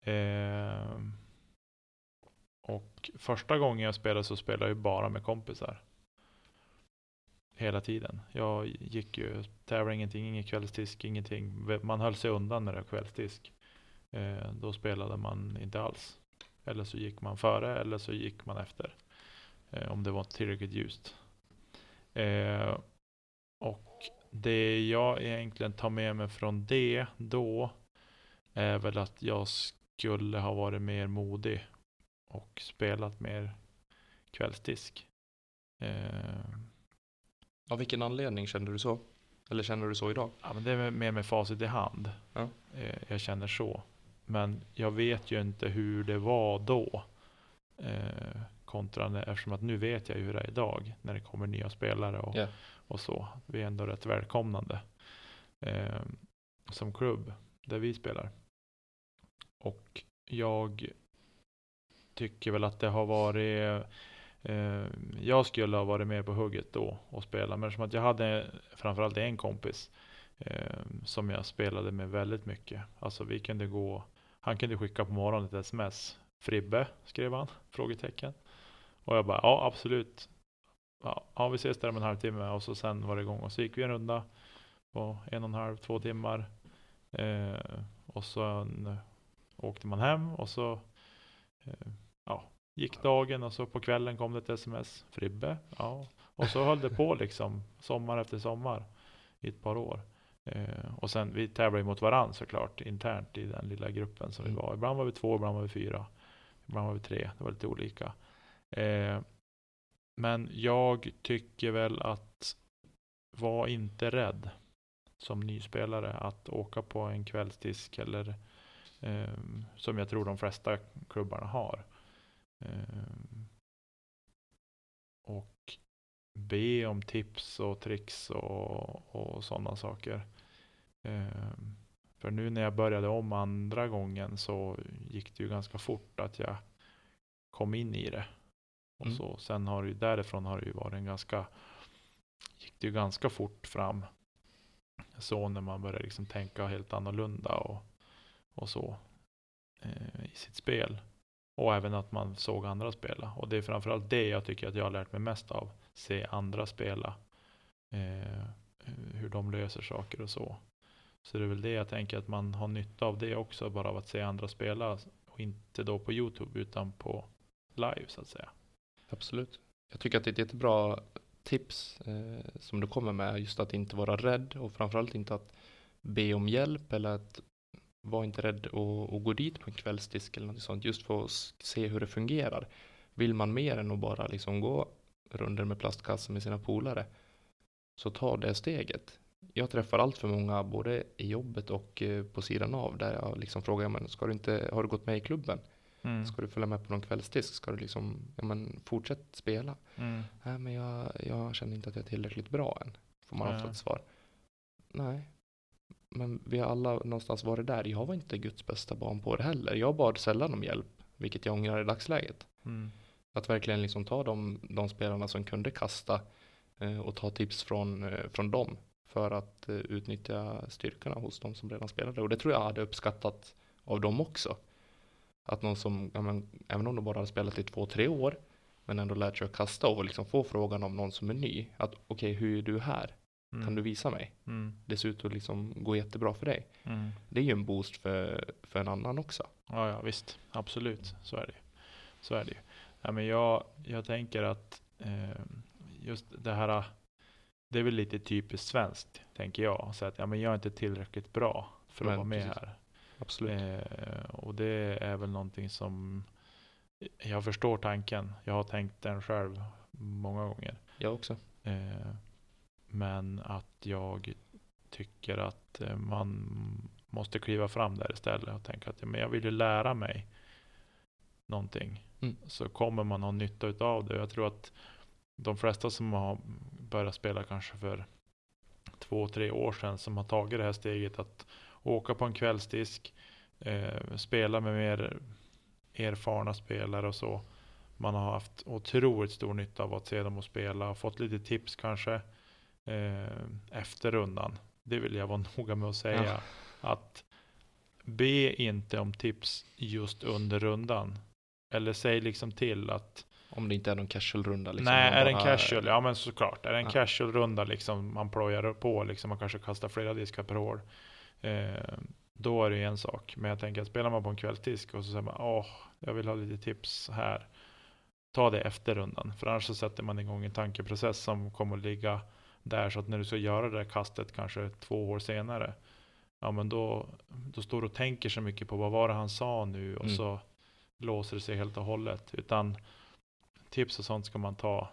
Eh, och första gången jag spelade så spelade jag ju bara med kompisar. Hela tiden. Jag gick ju, tävlade ingenting, ingen kvällsdisk, ingenting. Man höll sig undan när det var kvällsdisk. Eh, då spelade man inte alls. Eller så gick man före eller så gick man efter. Eh, om det var tillräckligt ljust. Eh, och det jag egentligen tar med mig från det då är väl att jag skulle ha varit mer modig och spelat mer kvällsdisk. Eh, av vilken anledning kände du så? Eller känner du så idag? ja, men det är mer med facit i hand. Ja. Eh, jag känner så. Men jag vet ju inte hur det var då. Eh, kontra när, eftersom att nu vet jag ju hur det är idag. När det kommer nya spelare och, Ja. och så. Vi är ändå rätt välkomnande. Eh, som klubb där vi spelar. Och jag tycker väl att det har varit Eh, jag skulle ha varit med på hugget då och spelat, Men som att jag hade framförallt en kompis eh, som jag spelade med väldigt mycket. Alltså vi kunde gå, han kunde skicka på morgonen ett sms. Fribbe skrev han, frågetecken. Och jag bara, ja absolut. Ja, ja vi ses där om en halvtimme och så sen var det igång. Och så gick vi en runda på en och en halv, två timmar. Eh, och sen åkte man hem och så eh, ja, gick dagen och så på kvällen kom det ett sms. Fribbe, ja. Och så höll det på liksom sommar efter sommar i ett par år. Eh, och sen vi tävlade mot varandra såklart internt i den lilla gruppen som vi Mm. var. Ibland var vi två, ibland var vi fyra. Ibland var vi tre. Det var lite olika. Eh, men jag tycker väl att var inte rädd som nyspelare att åka på en kvällsdisk eller eh, som jag tror de flesta klubbarna har. Eh, och be om tips och tricks och, och sådana saker. Eh, för nu när jag började om andra gången så gick det ju ganska fort att jag kom in i det. Och Mm. så. Sen har det ju därifrån har det ju varit en ganska gick det ju ganska fort fram. Så när man började liksom tänka helt annorlunda och, och så eh, i sitt spel. Och även att man såg andra spela. Och det är framförallt det jag tycker att jag har lärt mig mest av. Se andra spela. Eh, hur de löser saker och så. Så det är väl det jag tänker att man har nytta av det också. Bara av att se andra spela. Och inte då på Youtube utan på live så att säga. Absolut. Jag tycker att det är ett jättebra tips eh, som du kommer med. Just att inte vara rädd och framförallt inte att be om hjälp eller att vara inte rädd att, att gå dit på en kvällsdisk eller något sånt. Just för att se hur det fungerar. Vill man mer än att bara liksom gå runder med plastkassen med sina polare så ta det steget. Jag träffar allt för många både i jobbet och eh, på sidan av där jag liksom frågar, men ska du inte, har du gått med i klubben? Mm. Ska du följa med på någon kvällsdisk? Ska du liksom, ja men fortsätt spela. Mm. Nej men jag, jag känner inte att jag är tillräckligt bra än. Får man ofta ett svar. Nej. Men vi har alla någonstans varit där. Jag var inte Guds bästa barn på det heller. Jag bad sällan om hjälp, vilket jag ångrar i dagsläget. Mm. Att verkligen liksom ta de, de spelarna som kunde kasta eh, och ta tips från, eh, från dem för att eh, utnyttja styrkorna hos de som redan spelade. Och det tror jag hade uppskattat av dem också. Att någon som, ja, men, även om de bara hade spelat i två, tre år, men ändå lärt sig att kasta och liksom få frågan om någon som är ny. Att okej, okay, hur är du här? Mm. Kan du visa mig? Mm. Det ser ut att liksom gå jättebra för dig. Mm. Det är ju en boost för, för en annan också. Ja, ja, visst. Absolut. Så är det Så är det ju. Ja, men jag, jag tänker att eh, just det här, det är väl lite typiskt svenskt, tänker jag. Så att ja, men jag är inte tillräckligt bra för att Men vara med precis. här. Absolut. Eh, och det är väl någonting som jag förstår tanken. Jag har tänkt den själv många gånger. Jag också. Eh, men att jag tycker att eh, man måste kliva fram där istället och tänka att men jag vill ju lära mig någonting. Mm. Så kommer man ha nytta utav det. Jag tror att de flesta som har börjat spela kanske för två, tre år sedan som har tagit det här steget att åka på en kvällsdisk, eh, spela med mer erfarna spelare och så. Man har haft otroligt stor nytta av att se dem och spela fått lite tips kanske eh, efter rundan. Det vill jag vara noga med att säga. Ja. Att be inte om tips just under rundan. Eller säg liksom till att Om det inte är någon casual-runda. Liksom, Nej, är det en casual? Ja men såklart. Är det en Ja. casual-runda liksom man plojar på, liksom man kanske kastar flera diskar per hål. Eh, då är det en sak. Men jag tänker att spelar man på en kvällsdisk och så säger man åh, jag vill ha lite tips här. Ta det efter rundan. För annars så sätter man igång en tankeprocess som kommer att ligga där. Så att när du ska göra det där kastet kanske två år senare. Ja men då, då står du och tänker så mycket på vad var det han sa nu och Mm. så låser det sig helt och hållet. Utan tips och sånt ska man ta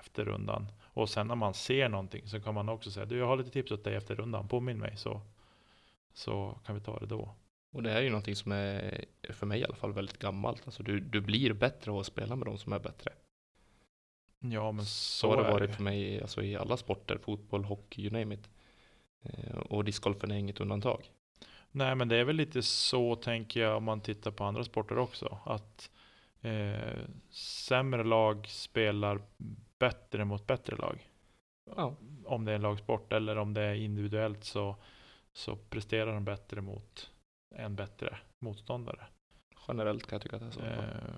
efter rundan. Och sen när man ser någonting så kan man också säga du jag har lite tips åt dig efter rundan, påminn mig så, så kan vi ta det då. Och det här är ju någonting som är, för mig i alla fall, väldigt gammalt. Alltså du, du blir bättre av att spela med de som är bättre. Ja men Så, så, har det varit det. för mig alltså, i alla sporter, fotboll, hockey, you name it. Eh, och discgolfen är inget undantag. Nej men det är väl lite så tänker jag om man tittar på andra sporter också. Att eh, sämre lag spelar bättre mot bättre lag. Ja, Om det är en lagsport eller om det är individuellt så, så presterar de bättre mot en bättre motståndare. generellt kan jag tycka att det är så. Eh,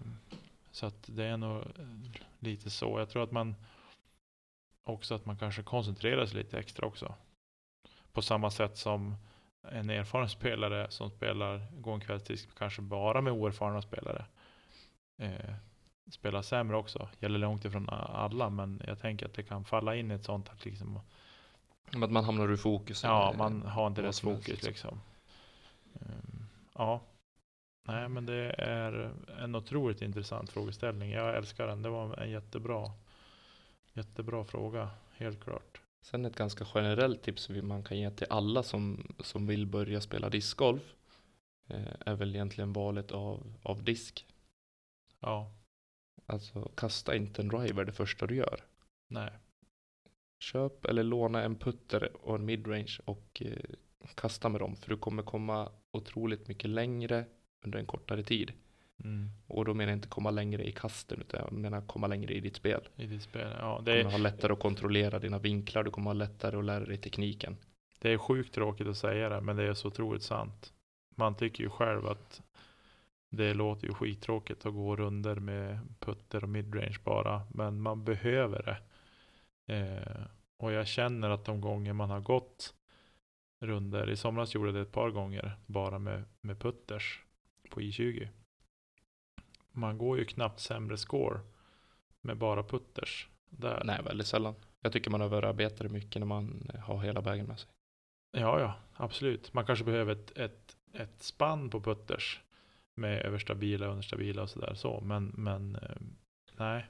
så att det är nog eh, lite så. Jag tror att man också att man kanske koncentrerar sig lite extra också. På samma sätt som en erfaren spelare som spelar, går en kvällsdisk kanske bara med oerfarna spelare. Eh, spelar sämre också. Gäller långt ifrån alla men jag tänker att det kan falla in i ett sånt att liksom Men att man hamnar ur fokus. Ja, man har inte rätt fokus liksom. liksom. Ehm, Ja. Nej, men det är en otroligt intressant frågeställning. Jag älskar den. Det var en jättebra, jättebra fråga, helt klart. Sen ett ganska generellt tips som man kan ge till alla som, som vill börja spela discgolf eh, är väl egentligen valet av, av disk. Ja, Alltså kasta inte en driver det första du gör. nej, Köp eller låna en putter och en midrange och eh, kasta med dem för du kommer komma otroligt mycket längre under en kortare tid. mm. Och då menar jag inte komma längre i kasten utan jag menar komma längre i ditt spel. i ditt spel. Ja, Du det, kommer är, ha lättare att kontrollera dina vinklar, du kommer ha lättare att lära dig tekniken. det är sjukt tråkigt att säga det, men det är så otroligt sant. Man tycker ju själv att det låter ju skittråkigt att gå runder med putter och midrange bara, men man behöver det. Eh, och jag känner att de gånger man har gått runder, i somras gjorde jag det ett par gånger, bara med, med putters på I20. Man går ju knappt sämre score med bara putters. Där. Nej, väldigt sällan. Jag tycker man överarbetar mycket när man har hela vägen med sig. Ja, ja, absolut. Man kanske behöver ett, ett, ett spann på putters med överstabila och understabila och sådär så. Men, men eh, nej.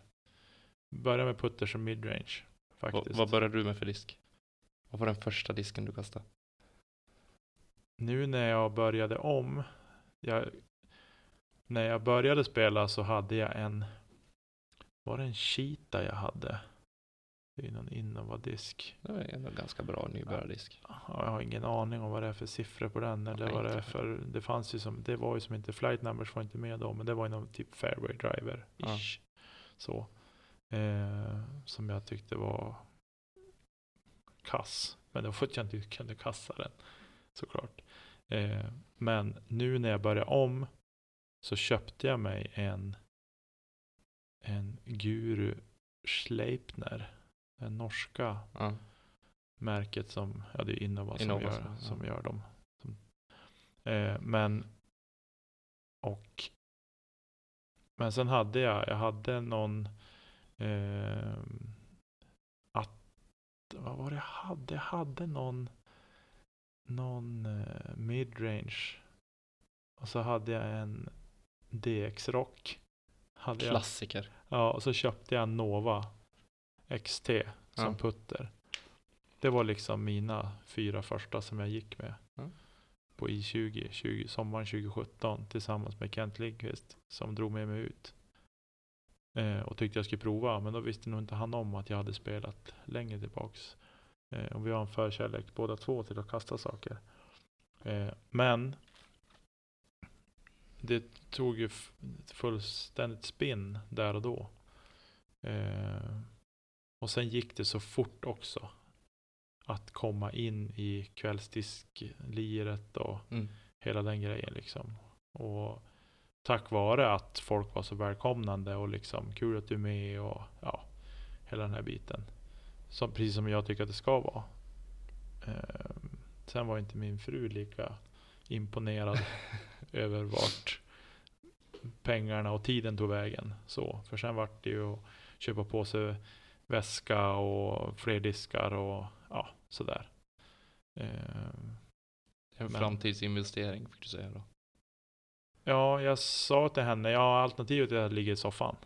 Börja med putters och midrange faktiskt. vad började du med för disk? Vad var den första disken du kastade? Nu när jag började om. Jag, när jag började spela så hade jag en. Var det en Cheetah jag hade? Det är någon Innova-disk. Det är ändå ganska bra nybörjardisk. Ja, jag har ingen aning om vad det är för siffror på den. Eller Nej, vad det är för, det fanns ju som, det var ju som inte, flight numbers var inte med då, men det var ju någon typ fairway driver ish. Så. Eh, som jag tyckte var kass. Men det var för att jag inte kunde kassa den. Såklart. Eh, men nu när jag började om så köpte jag mig en en Guru Schleipner. Den norska Ja. märket som, ja det är Innova, Innova som, gör, som- ja. gör dem. Som, eh, men, och, men sen hade jag, jag hade någon, eh, att, vad var det jag hade? Jag hade någon, någon eh, midrange. Och så hade jag en DX-rock. Hade jag. Klassiker. Ja, och så köpte jag Nova XT som Ja. putter. Det var liksom mina fyra första som jag gick med. Ja. På I20, 20, sommaren 2017 tillsammans med Kent Lindqvist som drog med mig ut. Eh, och tyckte jag skulle prova, men då visste nog inte han om att jag hade spelat längre tillbaks. Eh, och vi har en förkärlek båda två till att kasta saker. Eh, men det tog ju fullständigt spinn där och då. Eh, och sen gick det så fort också. Att komma in i kvällsdiskliret och Mm. hela den grejen liksom. Och tack vare att folk var så välkomnande och liksom kul att du är med och ja, hela den här biten. Som, precis som jag tycker att det ska vara. Eh, sen var inte min fru lika imponerad över vart pengarna och tiden tog vägen. Så, för sen vart det ju att köpa på sig väska och fler diskar och ja, sådär. Eh, En Men- framtidsinvestering fick du säga då. Ja, jag sa till henne, ja alternativet är att ligga i soffan.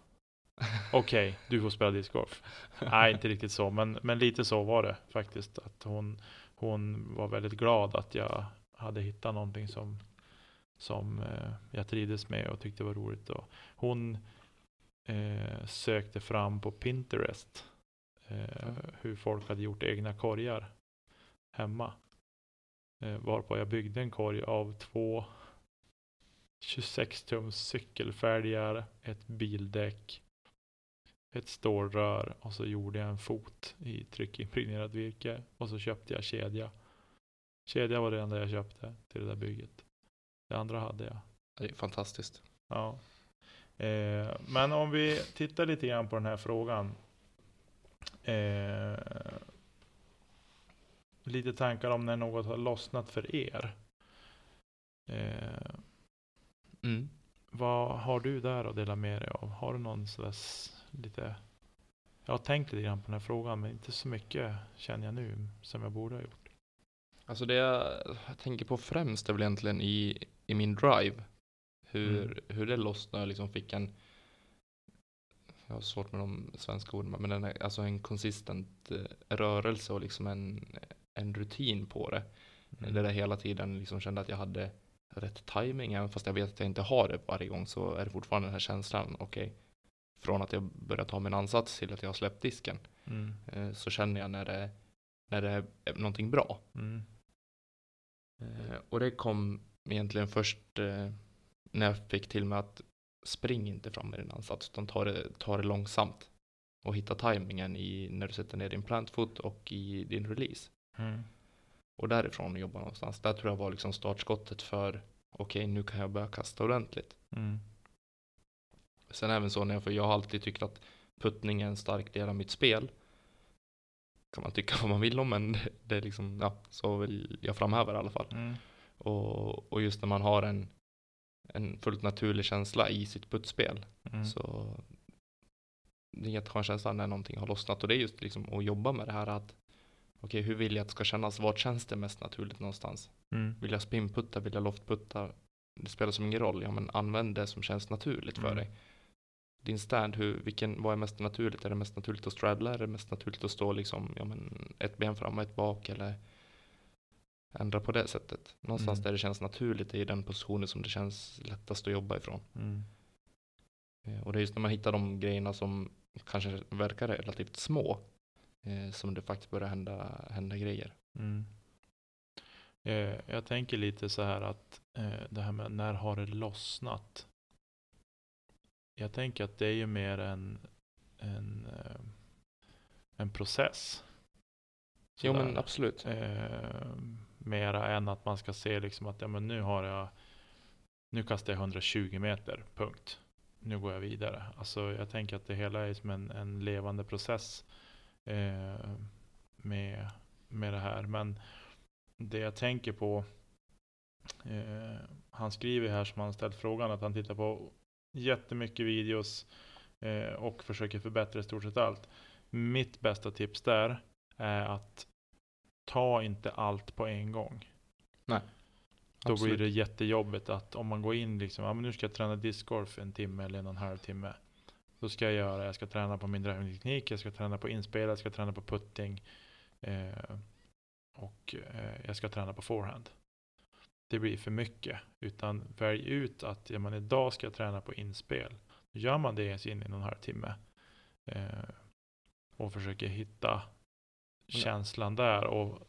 Okej, du får spela discgolf. Nej, inte riktigt så, men, men lite så var det faktiskt. Att hon, hon var väldigt glad att jag hade hittat någonting som, som eh, jag trivdes med och tyckte var roligt. Och hon eh, sökte fram på Pinterest eh, hur folk hade gjort egna korgar hemma. Eh, varpå jag byggde en korg av två 26 tums cykelfälgar, ett bildäck, ett stålrör och så gjorde jag en fot i tryckimpregnerat virke och så köpte jag kedja. Kedja var det enda jag köpte till det där bygget. Det andra hade jag. Det är fantastiskt. Ja. Eh, men om vi tittar lite grann på den här frågan. Eh, lite tankar om när något har lossnat för er. Eh, Mm. vad har du där att dela med dig av? Har du någon sådär lite... Jag har tänkt lite grann på den här frågan men inte så mycket känner jag nu som jag borde ha gjort. Alltså det jag tänker på främst är väl egentligen i, i min drive. Hur, Mm. hur det lossnade och liksom fick en jag har svårt med de svenska orden, men den är, alltså en konsistent eh, rörelse och liksom en, en rutin på det. Mm. Där jag hela tiden liksom kände att jag hade rätt timing även fast jag vet att jag inte har det varje gång så är det fortfarande den här känslan, okej, från att jag börjar ta min ansats till att jag har släppt disken, Mm. eh, så känner jag när det, när det är någonting bra. Mm. Eh, och det kom egentligen först eh, när jag fick till mig att spring inte fram med din ansats utan ta det, ta det långsamt och hitta tajmingen i när du sätter ner din plantfoot och i din release. Mm. Och därifrån jobba någonstans. Där tror jag var liksom startskottet för okej, nu kan jag börja kasta ordentligt. Mm. Sen även så när jag, för jag har alltid tyckt att puttning är en stark del av mitt spel. Kan man tycka vad man vill om, men det, är liksom, ja, så vill jag framhäva i alla fall. Mm. Och, och just när man har en, en fullt naturlig känsla i sitt puttspel Mm. så det är en jätteskön känsla när någonting har lossnat och det är just liksom att jobba med det här att okej, hur vill jag att det ska kännas? Vart känns det mest naturligt någonstans? Mm. Vill jag spinputta? Vill jag loftputta? Det spelar som ingen roll. Ja, men använd det som känns naturligt för Mm. dig. Din stand, hur, vilken, vad är mest naturligt? Är det mest naturligt att straddla? Är det mest naturligt att stå liksom, ja men ett ben fram och ett bak eller ändra på det sättet? Någonstans Mm. där det känns naturligt är i den positionen som det känns lättast att jobba ifrån. Mm. Eh, Och det är just när man hittar de grejerna som kanske verkar relativt små. eh, som det faktiskt börjar hända, hända grejer. Mm. Eh, jag tänker lite så här att eh, det här med när har det lossnat? Jag tänker att det är ju mer en, en, eh, en process. Jo Sådär. men absolut. Eh, mera än att man ska se liksom att ja, men nu har jag nu kastar jag 120 meter, punkt. Nu går jag vidare. Alltså jag tänker att det hela är som en, en levande process eh, med, med det här. Men det jag tänker på, eh, han skriver här som han ställt frågan att han tittar på jättemycket videos eh, och försöker förbättra i stort sett allt. Mitt bästa tips där är att ta inte allt på en gång. Nej. Då Absolut. blir det jättejobbigt att om man går in liksom, ja men nu ska jag träna discgolf en timme eller en och en halv timme. Då ska jag göra, jag ska träna på min drivingteknik, jag ska träna på inspel, jag ska träna på putting. Eh, och eh, jag ska träna på forehand. Det blir för mycket. Utan välj ut att ja, men idag ska jag träna på inspel. Då gör man det ens in i en och en halv timme. Eh, och försöker hitta känslan där och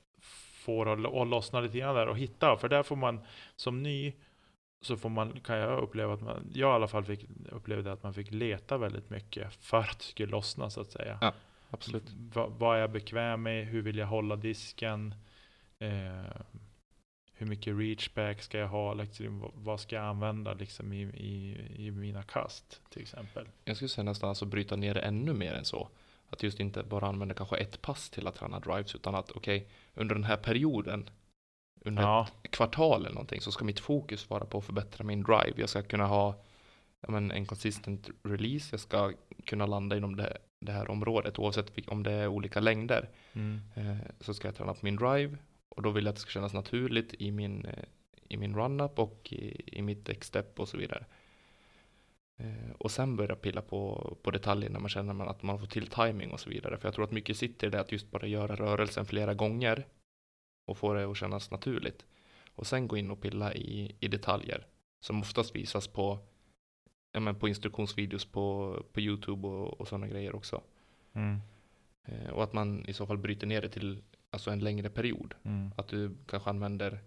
får att lossna lite grann där och hitta. För där får man som ny så får man, kan jag uppleva att man, jag i alla fall fick upplevde att man fick leta väldigt mycket för att det skulle lossna så att säga. Ja. Absolut. Va, vad är jag bekväm med? Hur vill jag hålla disken? Eh, hur mycket reachback ska jag ha? Liksom, vad- ska jag använda liksom, i, i, i mina kast till exempel? Jag skulle säga nästan alltså bryta ner det ännu mer än så. Att just inte bara använda kanske ett pass till att träna drives utan att okej, under den här perioden, under Ja, ett kvartal eller någonting så ska mitt fokus vara på att förbättra min drive. Jag ska kunna ha men, en consistent release, jag ska kunna landa inom det, det här området oavsett om det är olika längder. mm, Eh, så ska jag träna på min drive och då vill jag att det ska kännas naturligt i min, eh, i min run-up och i, i mitt X-step och så vidare. Eh, och sen börja pilla på, på detaljer när man känner man att man får till timing och så vidare. För jag tror att mycket sitter i det att just bara göra rörelsen flera gånger och få det att kännas naturligt. Och sen gå in och pilla i, i detaljer som oftast visas på, ja, men på instruktionsvideos på, på YouTube och, och sådana grejer också. mm, Eh, och att man i så fall bryter ner det till alltså en längre period. mm, Att du kanske använder,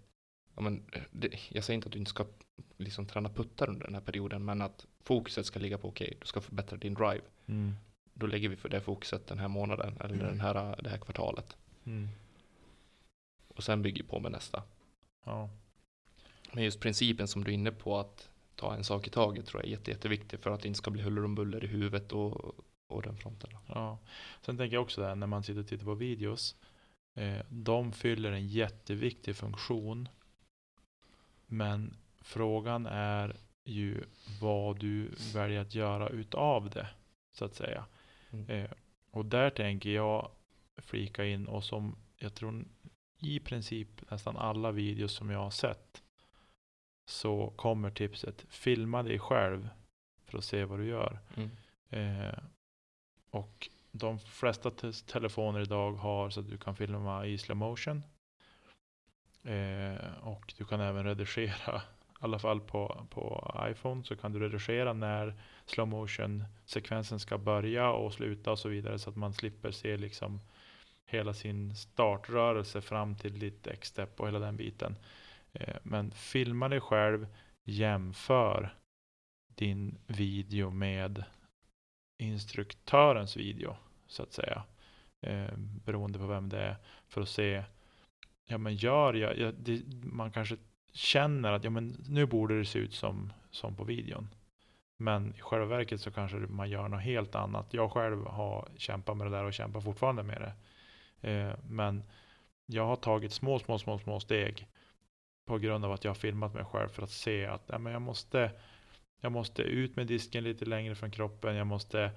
ja, men, det, jag säger inte att du inte ska liksom träna puttar under den här perioden, men att fokuset ska ligga på okej, du ska förbättra din drive. mm, Då lägger vi för det fokuset den här månaden eller Mm. den här, det här kvartalet. mm. Och sen bygger på med nästa. Ja. Men just principen som du är inne på att ta en sak i taget tror jag är jätte, jätteviktig för att det inte ska bli huller om buller i huvudet och, och den fronten. Ja. Sen tänker jag också där när man sitter och tittar på videos. Eh, de fyller en jätteviktig funktion. Men frågan är ju vad du väljer att göra utav det. Så att säga. Mm. Eh, och där tänker jag flika in och som jag tror i princip nästan alla videos som jag har sett. Så kommer tipset filma dig själv för att se vad du gör. Mm. Eh, och de flesta te- telefoner idag har så att du kan filma i slow motion. Eh, och du kan även redigera, i alla fall på, på iPhone, så kan du redigera när slow motion sekvensen ska börja och sluta och så vidare så att man slipper se liksom hela sin startrörelse fram till ditt X-step och hela den biten. Eh, men filma dig själv, jämför din video med instruktörens video så att säga. Eh, beroende på vem det är. För att se, ja men gör jag, ja, det, man kanske känner att ja men nu borde det se ut som, som på videon. Men i själva verket så kanske man gör något helt annat. Jag själv har kämpat med det där och kämpar fortfarande med det. Eh, men jag har tagit små, små, små, små steg på grund av att jag har filmat mig själv för att se att ja, men jag måste jag måste ut med disken lite längre från kroppen. Jag måste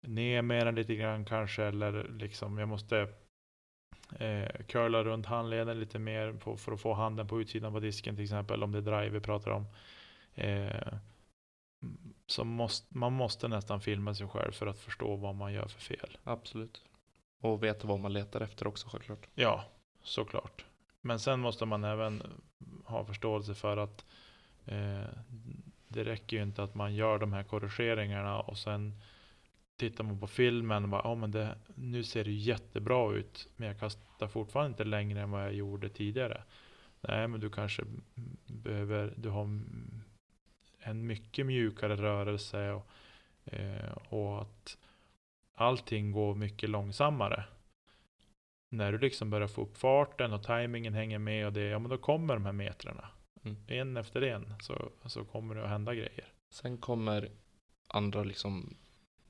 ner med den lite grann kanske. Eller liksom jag måste eh, curla runt handleden lite mer på, för att få handen på utsidan på disken till exempel. Om det är drive vi pratar om. Eh, så måste, man måste nästan filma sig själv för att förstå vad man gör för fel. Absolut. Och veta vad man letar efter också självklart. Ja, såklart. Men sen måste man även ha förståelse för att eh, det räcker ju inte att man gör de här korrigeringarna och sen tittar man på filmen, och bara, ja, men det, nu ser det jättebra ut, men jag kastar fortfarande inte längre än vad jag gjorde tidigare. Nej, men du kanske behöver, du har en mycket mjukare rörelse och, eh, och att allting går mycket långsammare. När du liksom börjar få upp farten och tajmingen hänger med och det, ja men då kommer de här metrarna. Mm. En efter en så, så kommer det att hända grejer. Sen kommer andra liksom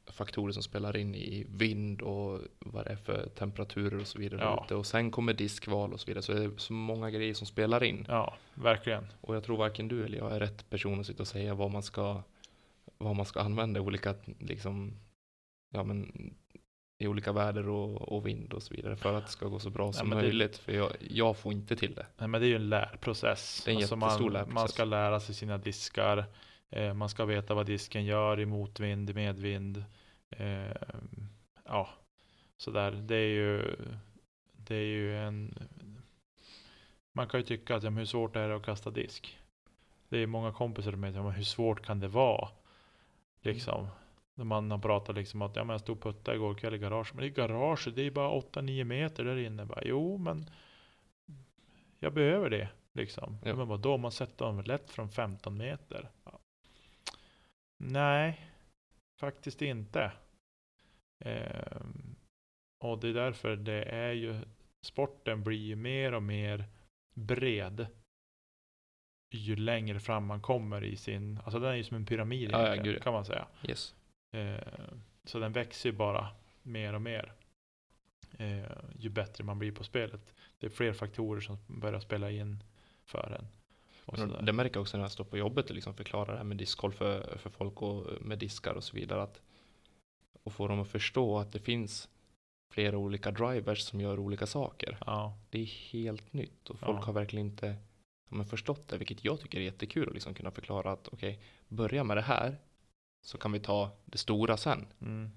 faktorer som spelar in i vind och vad det är för temperaturer och så vidare Ja. ute. Och sen kommer diskval och så vidare. Så det är så många grejer som spelar in. Ja, verkligen. Och jag tror varken du eller jag är rätt person att sitta och säga vad man ska, vad man ska använda olika, liksom, ja men, i olika väder och, och vind och så vidare för att det ska gå så bra som men det- möjligt. För jag, jag får inte till det. Nej, men det är ju en lärprocess. Det är en jättestor man, lärprocess. man ska lära sig sina diskar. Eh, man ska veta vad disken gör i motvind, medvind. Eh, ja, sådär. Det är ju, det är ju en... Man kan ju tycka att, ja, hur svårt är det att kasta disk? Det är många kompisar som säger, hur svårt kan det vara? Liksom. När man har pratat liksom att, ja men jag stod och puttade igår kväll i garaget. Men i garaget, det är bara 8-9 meter där inne. Bara, jo, men jag behöver det. Liksom. Ja. Men vadå, man sätter dem lätt från 15 meter? Ja. Nej, faktiskt inte. Ehm, och det är därför det är ju, sporten blir ju mer och mer bred ju längre fram man kommer i sin, alltså den är ju som en pyramid Ja, ja. kan man säga. Yes. Eh, så den växer ju bara mer och mer. Eh, ju bättre man blir på spelet. Det är fler faktorer som börjar spela in för en. Det märker jag också när jag står på jobbet och liksom förklarar det här med diskkoll för, för folk och med diskar och så vidare. Att, och få dem att förstå att det finns flera olika drivers som gör olika saker. Ja, Det är helt nytt och folk Ja. har verkligen inte ja, förstått det, vilket jag tycker är jättekul att liksom kunna förklara att okej, börja med det här så kan vi ta det stora sen. mm,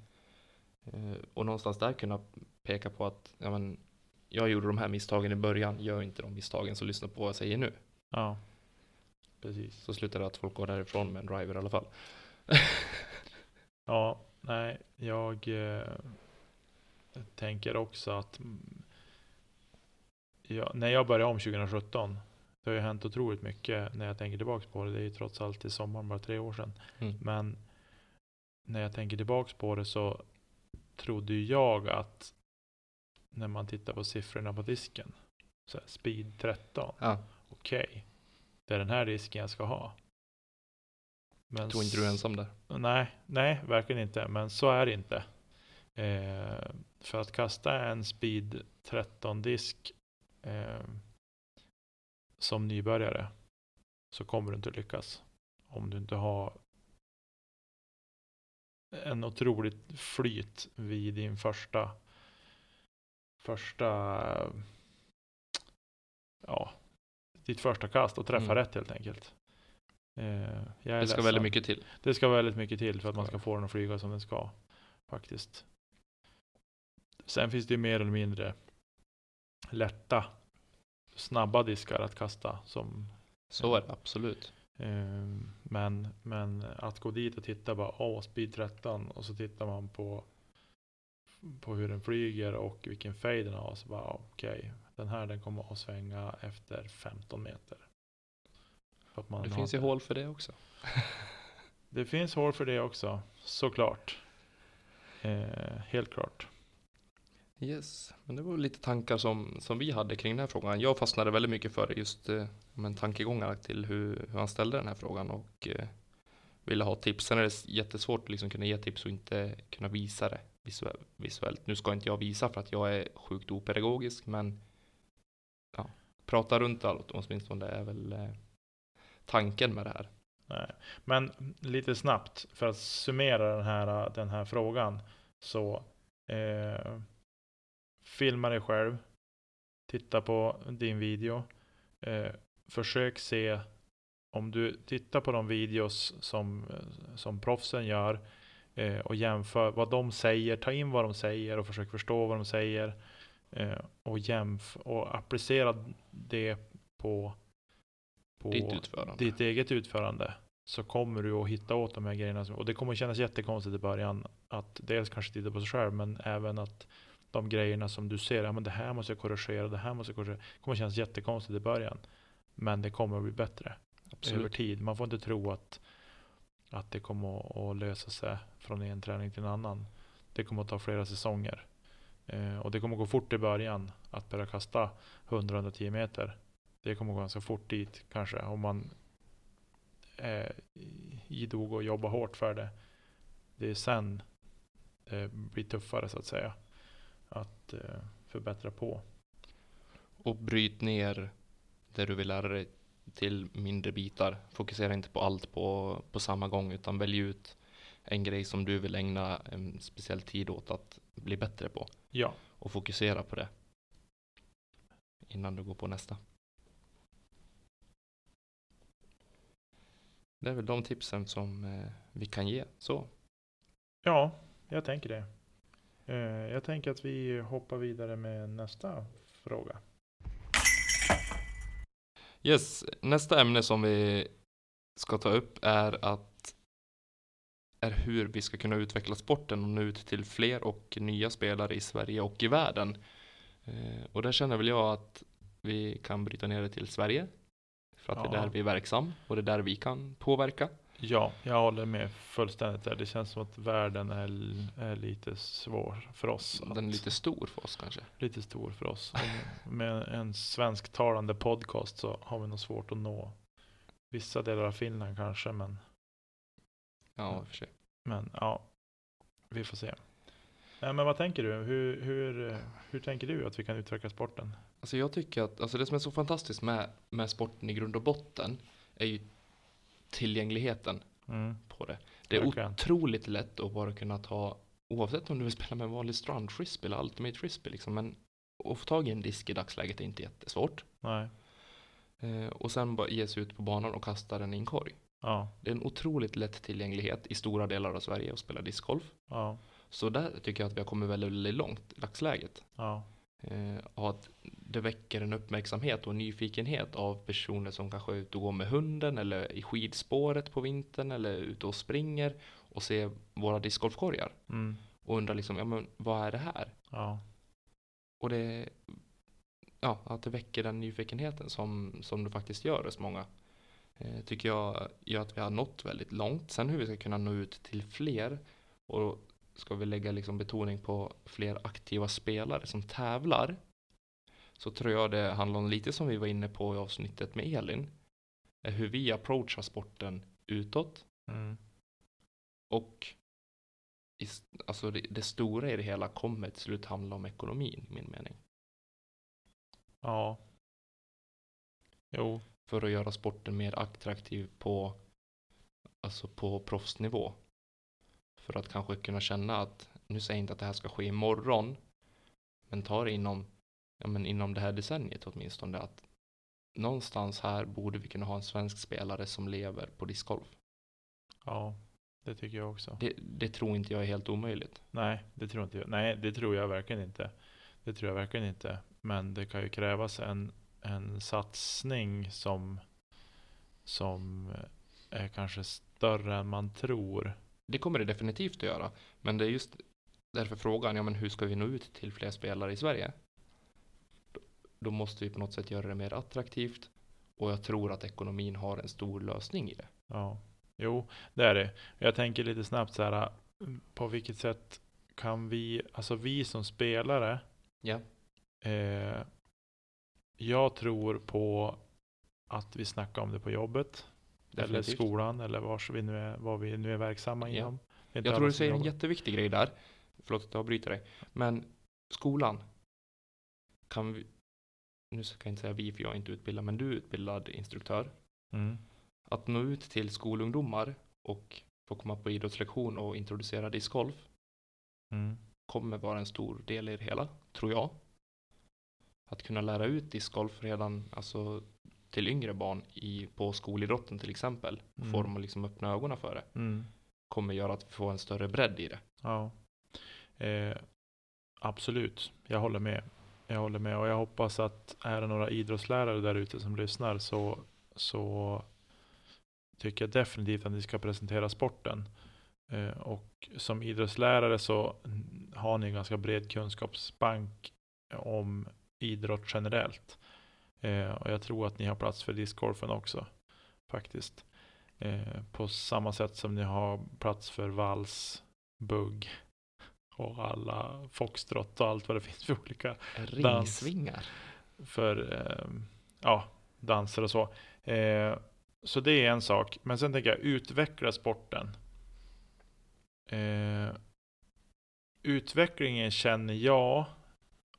Eh, och någonstans där kunna peka på att ja, men, jag gjorde de här misstagen i början, gör inte de misstagen så lyssna på vad jag säger nu. ja. Precis. Så slutar det att folk går därifrån med en driver i alla fall. Ja, nej, jag eh, tänker också att mm, ja, när jag började om 2017, det har ju hänt otroligt mycket när jag tänker tillbaks på det. Det är ju trots allt i sommaren, bara tre år sedan. Mm. Men när jag tänker tillbaks på det så trodde jag att när man tittar på siffrorna på disken, så här, speed 13, Ja, okej, det är den här disken jag ska ha. Men jag tror inte du är ensam där. Nej, nej, verkligen inte. Men så är det inte. Eh, för att kasta en speed 13 disk eh, som nybörjare så kommer du inte lyckas. Om du inte har en otroligt flyt vid din första första ja, ditt första kast och träffa Mm. rätt helt enkelt. Eh, Det ska ledsen. väldigt mycket till. Det ska väldigt mycket till för att man Ska få den att flyga som den ska. Faktiskt. Sen finns det ju mer eller mindre lätta, snabba diskar att kasta. Som, Så är det absolut. Eh, men, men att gå dit och titta bara, åh, speed 13 och så tittar man på på hur den flyger och vilken fade den har. Så bara, okej, den här den kommer att svänga efter 15 meter. Det finns ju hål för det också. Det finns hål för det också, såklart. Eh, helt klart. Yes, men det var lite tankar som, som vi hade kring den här frågan. Jag fastnade väldigt mycket för just eh, men tankegångar till hur, hur han ställde den här frågan och eh, ville ha tips. Sen är det jättesvårt att liksom kunna ge tips och inte kunna visa det visuellt. Nu ska inte jag visa för att jag är sjukt opedagogisk, men ja, prata runt allt åtminstone det är väl eh, tanken med det här. Nej. Men lite snabbt för att summera den här, den här frågan. Så eh, filma dig själv. Titta på din video. Eh, försök se om du tittar på de videos som, som proffsen gör eh, och jämför vad de säger. Ta in vad de säger och försök förstå vad de säger. Eh, och, jämf och applicera det på, på Ditt utförande. ditt eget utförande. så kommer du att hitta åt de här grejerna. Och det kommer kännas jättekonstigt i början. Att dels kanske titta på sig själv, men även att de grejerna som du ser, ja, men det här måste jag korrigera, det här måste jag korrigera. Det kommer kännas jättekonstigt i början. Men det kommer att bli bättre Absolut. över tid. Man får inte tro att, att det kommer att, att lösa sig från en träning till en annan. Det kommer att ta flera säsonger. Eh, och det kommer att gå fort i början att börja kasta 100-110 meter. Det kommer att gå ganska fort dit kanske om man är idog och jobbar hårt för det. Det är sen det blir tuffare så att säga. Att eh, förbättra på. Och bryt ner det du vill lära dig till mindre bitar. Fokusera inte på allt på, på samma gång utan välj ut en grej som du vill ägna en speciell tid åt att bli bättre på. Ja, Och fokusera på det. Innan du går på nästa. Det är väl de tipsen som eh, vi kan ge. Så. ja jag tänker det. Eh, jag tänker att vi hoppar vidare med nästa fråga. Yes, nästa ämne som vi ska ta upp är att är hur vi ska kunna utveckla sporten och nå ut till fler och nya spelare i Sverige och i världen. Eh, och där känner väl jag att vi kan bryta ner det till Sverige. För att det är Ja. där vi är verksam och det är där vi kan påverka. Ja, jag håller med fullständigt där. Det känns som att världen är, är lite svår för oss. Den är att- lite stor för oss kanske. lite stor för oss. Och med en svensktalande podcast så har vi nog svårt att nå vissa delar av Finland kanske, men, Ja, Ja. i och för sig. men ja, vi får se. Nej, men vad tänker du? Hur, hur, hur tänker du att vi kan utveckla sporten? Alltså jag tycker att alltså det som är så fantastiskt med, med sporten i grund och botten är ju tillgängligheten Mm, på det. Det är Verkligen. otroligt lätt att bara kunna ta, oavsett om du vill spela med en vanlig strandfrisbee eller ultimate frisbee liksom, men att få tag i en disk i dagsläget är inte jättesvårt. nej, Eh, och sen bara ge sig ut på banan och kasta den i en korg. ja, Det är en otroligt lätt tillgänglighet i stora delar av Sverige att spela discgolf. ja, Så där tycker jag att vi har kommit väldigt, väldigt långt i dagsläget. ja, och att det väcker en uppmärksamhet och nyfikenhet av personer som kanske är ute och går med hunden eller i skidspåret på vintern eller ute och springer och ser våra discgolfkorgar mm, och undrar liksom, ja men vad är det här? ja, Och det, ja, att det väcker den nyfikenheten som, som det faktiskt gör hos många. Eh, tycker jag gör att vi har nått väldigt långt. Sen hur vi ska kunna nå ut till fler och ska vi lägga liksom betoning på fler aktiva spelare som tävlar så tror jag det handlar om lite som vi var inne på i avsnittet med Elin. Är hur vi approachar sporten utåt mm, och i, alltså det, det stora i det hela kommer till slut handla om ekonomin i min mening. ja. Jo, för att göra sporten mer attraktiv på, alltså på proffsnivå. För att kanske kunna känna att, nu säger jag inte att det här ska ske imorgon, men ta det inom, ja, men inom det här decenniet åtminstone, att någonstans här borde vi kunna ha en svensk spelare som lever på discgolf. ja, det tycker jag också. Det, det tror inte jag är helt omöjligt. Nej, det tror inte jag. Nej, det tror jag verkligen inte. Det tror jag verkligen inte. Men det kan ju krävas en, en satsning som, som är kanske större än man tror. Det kommer det definitivt att göra, men det är just därför frågan, ja men hur ska vi nå ut till fler spelare i Sverige? Då, måste vi på något sätt göra det mer attraktivt och jag tror att ekonomin har en stor lösning i det. Ja, jo, det är det. Jag tänker lite snabbt så här. På vilket sätt kan vi, alltså vi som spelare, Ja, eh, jag tror på att vi snackar om det på jobbet. Eller definitivt. skolan eller vars vi nu är, vad vi nu är verksamma Ja. inom. Inte Jag tror du säger en jätteviktig grej där. Förlåt att jag avbryter dig. Men skolan. Kan vi, nu ska jag inte säga vi för jag är inte utbildad, men du är utbildad instruktör. Mm. Att nå ut till skolungdomar och få komma på idrottslektion och introducera discgolf Mm. kommer vara en stor del i det hela, tror jag. Att kunna lära ut discgolf redan alltså, till yngre barn i, på skolidrotten till exempel, Mm. får dem att liksom öppna ögonen för det, Mm. kommer göra att vi får en större bredd i det. Ja. Eh, absolut, jag håller med. Jag håller med och jag hoppas att är det några idrottslärare där ute som lyssnar så, så tycker jag definitivt att ni ska presentera sporten. Eh, och som idrottslärare så har ni en ganska bred kunskapsbank om idrott generellt. Eh, och jag tror att ni har plats för discgolfen också faktiskt. Eh, på samma sätt som ni har plats för vals, bugg och alla foxtrot och allt vad det finns för olika Ringsvingar. för eh, ja, danser och så. Eh, så det är en sak. Men sen tänker jag utveckla sporten. Eh, utvecklingen känner jag,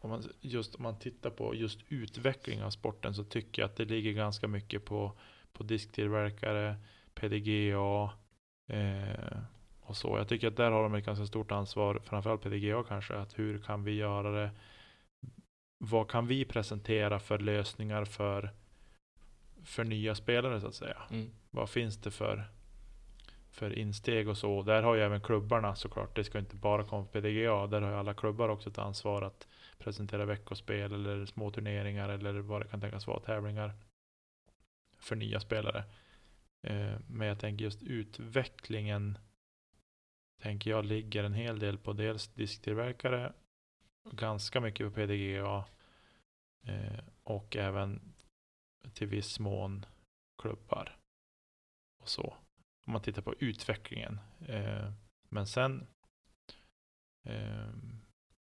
om man, just om man tittar på just utveckling av sporten så tycker jag att det ligger ganska mycket på, på disktillverkare, PDGA eh, och så. Jag tycker att där har de ett ganska stort ansvar, framförallt PDGA kanske, att hur kan vi göra det? Vad kan vi presentera för lösningar för, för nya spelare så att säga? Mm. Vad finns det för, för insteg och så? Där har ju även klubbarna såklart. Det ska inte bara komma på PDGA. Där har ju alla klubbar också ett ansvar att presentera veckospel eller små turneringar eller vad det kan tänkas vara, tävlingar för nya spelare. Eh, men jag tänker just utvecklingen tänker jag ligger en hel del på dels disktillverkare, ganska mycket på PDGA eh, och även till viss mån klubbar och så. Om man tittar på utvecklingen. Eh, men sen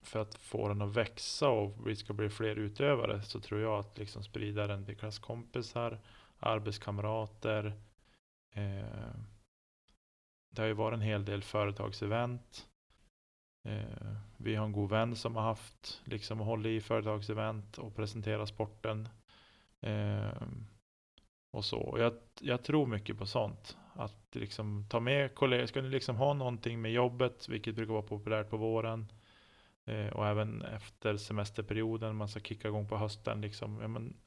för att få den att växa och vi ska bli fler utövare så tror jag att liksom sprida den till klasskompisar, arbetskamrater. Eh, det har ju varit en hel del företagsevent. Eh, vi har en god vän som har haft liksom hållit i företagsevent och presenterat sporten. Eh, och så. Jag, jag tror mycket på sånt. Att liksom ta med kollegor, ska ni liksom ha någonting med jobbet, vilket brukar vara populärt på våren. Eh, och även efter semesterperioden, man ska kicka igång på hösten. Liksom, ja, men,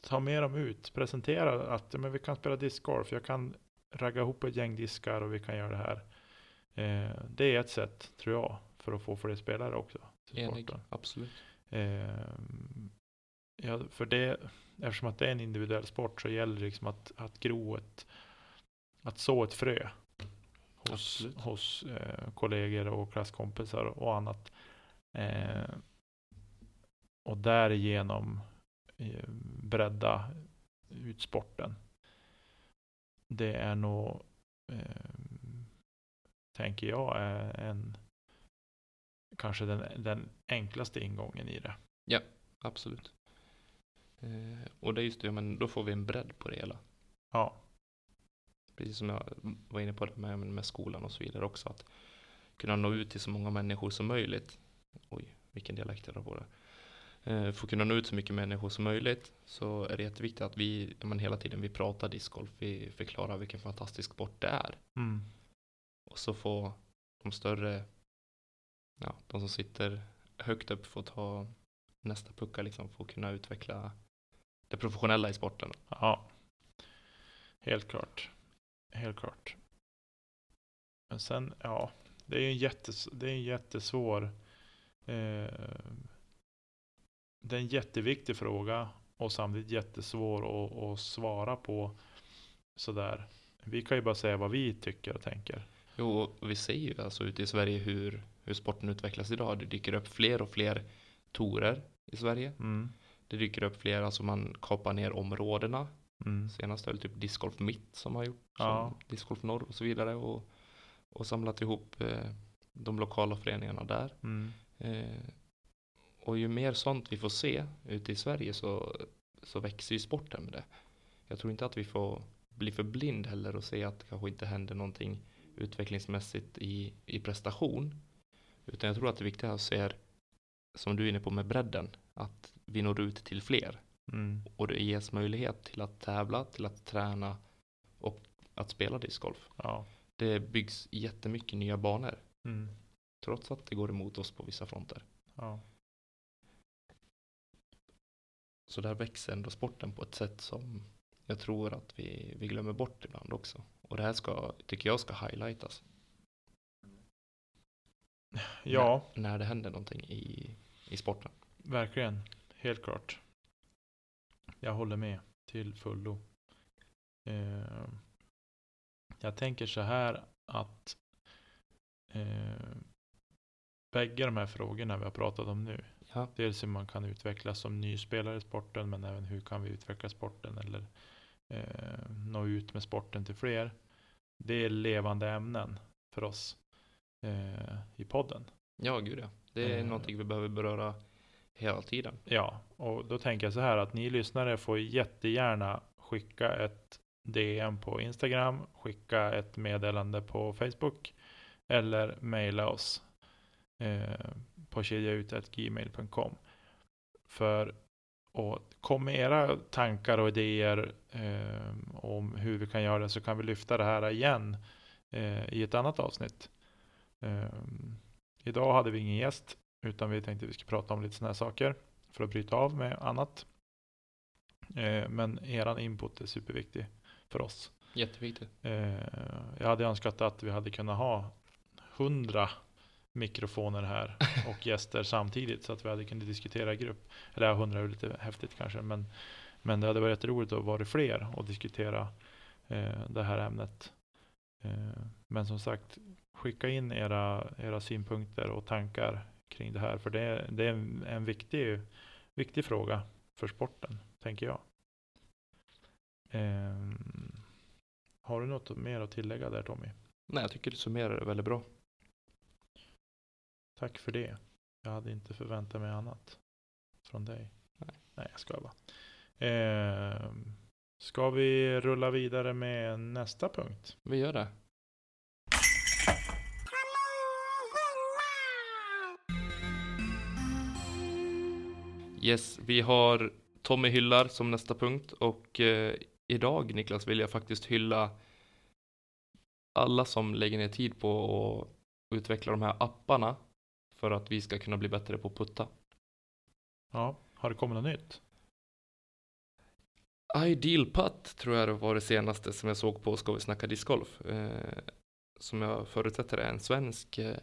ta med dem ut, presentera att ja, men vi kan spela discgolf, jag kan ragga ihop ett gäng diskar och vi kan göra det här. Eh, det är ett sätt, tror jag, för att få fler spelare också. Enig, absolut. Eh, ja, för det, eftersom att det är en individuell sport så gäller det liksom att, att gro ett, att så ett frö hos, Absolut. hos eh, kollegor och klasskompisar och annat. Eh, och därigenom eh, bredda ut sporten. Det är nog, eh, tänker jag, är en kanske den, den enklaste ingången i det. Absolut. Eh, och det är just det, men då får vi en bredd på det hela. Ja, Precis som jag var inne på det med, med skolan och så vidare också. Att kunna nå ut till så många människor som möjligt. Oj, vilken dialekt jag drar på det. Eh, för att kunna nå ut så mycket människor som möjligt så är det jätteviktigt att vi men hela tiden vi pratar discgolf. Vi förklarar vilken fantastisk sport det är. mm. Och så får de större, ja, de som sitter högt upp får ta nästa pucka liksom för att kunna utveckla det professionella i sporten. ja. Helt klart. Helt klart. Men sen, ja, det är ju en, jättes, det är en jättesvår eh, Det är en jätteviktig fråga och samtidigt jättesvår att, att svara på sådär. Vi kan ju bara säga vad vi tycker och tänker. Jo, och vi ser ju alltså ute i Sverige hur, hur sporten utvecklas idag. Det dyker upp fler och fler torer i Sverige. Mm. Det dyker upp fler, alltså man kapar ner områdena. Mm. Senast är det typ Discgolf Mitt som har gjort, Ja. som Discgolf Norr och så vidare. Och, och samlat ihop eh, de lokala föreningarna där. Mm. Eh, och ju mer sånt vi får se ute i Sverige så, så växer ju sporten med det. Jag tror inte att vi får bli för blind heller och se att det kanske inte händer någonting utvecklingsmässigt i, i prestation. Utan jag tror att det viktiga att se, som du är inne på med bredden, att vi når ut till fler. Mm. Och det ges möjlighet till att tävla, till att träna och att spela discgolf. Ja. Det byggs jättemycket nya banor, Mm. trots att det går emot oss på vissa fronter. Ja. Så där växer ändå sporten på ett sätt som jag tror att vi, vi glömmer bort ibland också. Och det här ska, tycker jag ska highlightas. ja, När, när det händer någonting i, i sporten. verkligen. Helt klart. Jag håller med till fullo. Eh, jag tänker så här att eh, bägge de här frågorna vi har pratat om nu. Ja. Dels hur man kan utvecklas som ny spelare i sporten, men även hur kan vi utveckla sporten eller eh, nå ut med sporten till fler. Det är levande ämnen för oss eh, i podden. Ja, gud ja. Det är Eh. någonting vi behöver beröra hela tiden. Ja, och då tänker jag så här att ni lyssnare får jättegärna skicka ett DM på Instagram, skicka ett meddelande på Facebook eller mejla oss eh, på kedjaut.gmail.com. För och kom med era tankar och idéer eh, om hur vi kan göra det så kan vi lyfta det här igen eh, i ett annat avsnitt. Eh, idag hade vi ingen gäst utan vi tänkte vi skulle prata om lite sådana här saker för att bryta av med annat. Eh, men eran input är superviktig för oss. Jätteviktigt. Eh, jag hade önskat att vi hade kunnat ha hundra mikrofoner här och gäster samtidigt så att vi hade kunnat diskutera i grupp. Eller hundra är lite häftigt kanske, men, men det hade varit roligt att vara fler och diskutera eh, det här ämnet. Men som sagt, skicka in era, era synpunkter och tankar kring det här, för det, är- det är en, en viktig, viktig fråga för sporten, tänker jag. Ehm, har du något mer att tillägga där Tommy? Nej, jag tycker du summerar det väldigt bra. Tack för det. Jag hade inte förväntat mig annat från dig. Nej. Nej, jag ska bara. Ehm, ska vi rulla vidare med nästa punkt? Vi gör det. Yes, vi har Tommy hyllar som nästa punkt och eh, idag Niklas vill jag faktiskt hylla alla som lägger ner tid på att utveckla de här apparna för att vi ska kunna bli bättre på att putta. Ja, har det kommit något nytt? Ideal Putt tror jag det var det senaste som jag såg på Ska vi snacka discgolf. Eh, som jag förutsätter är en svensk eh,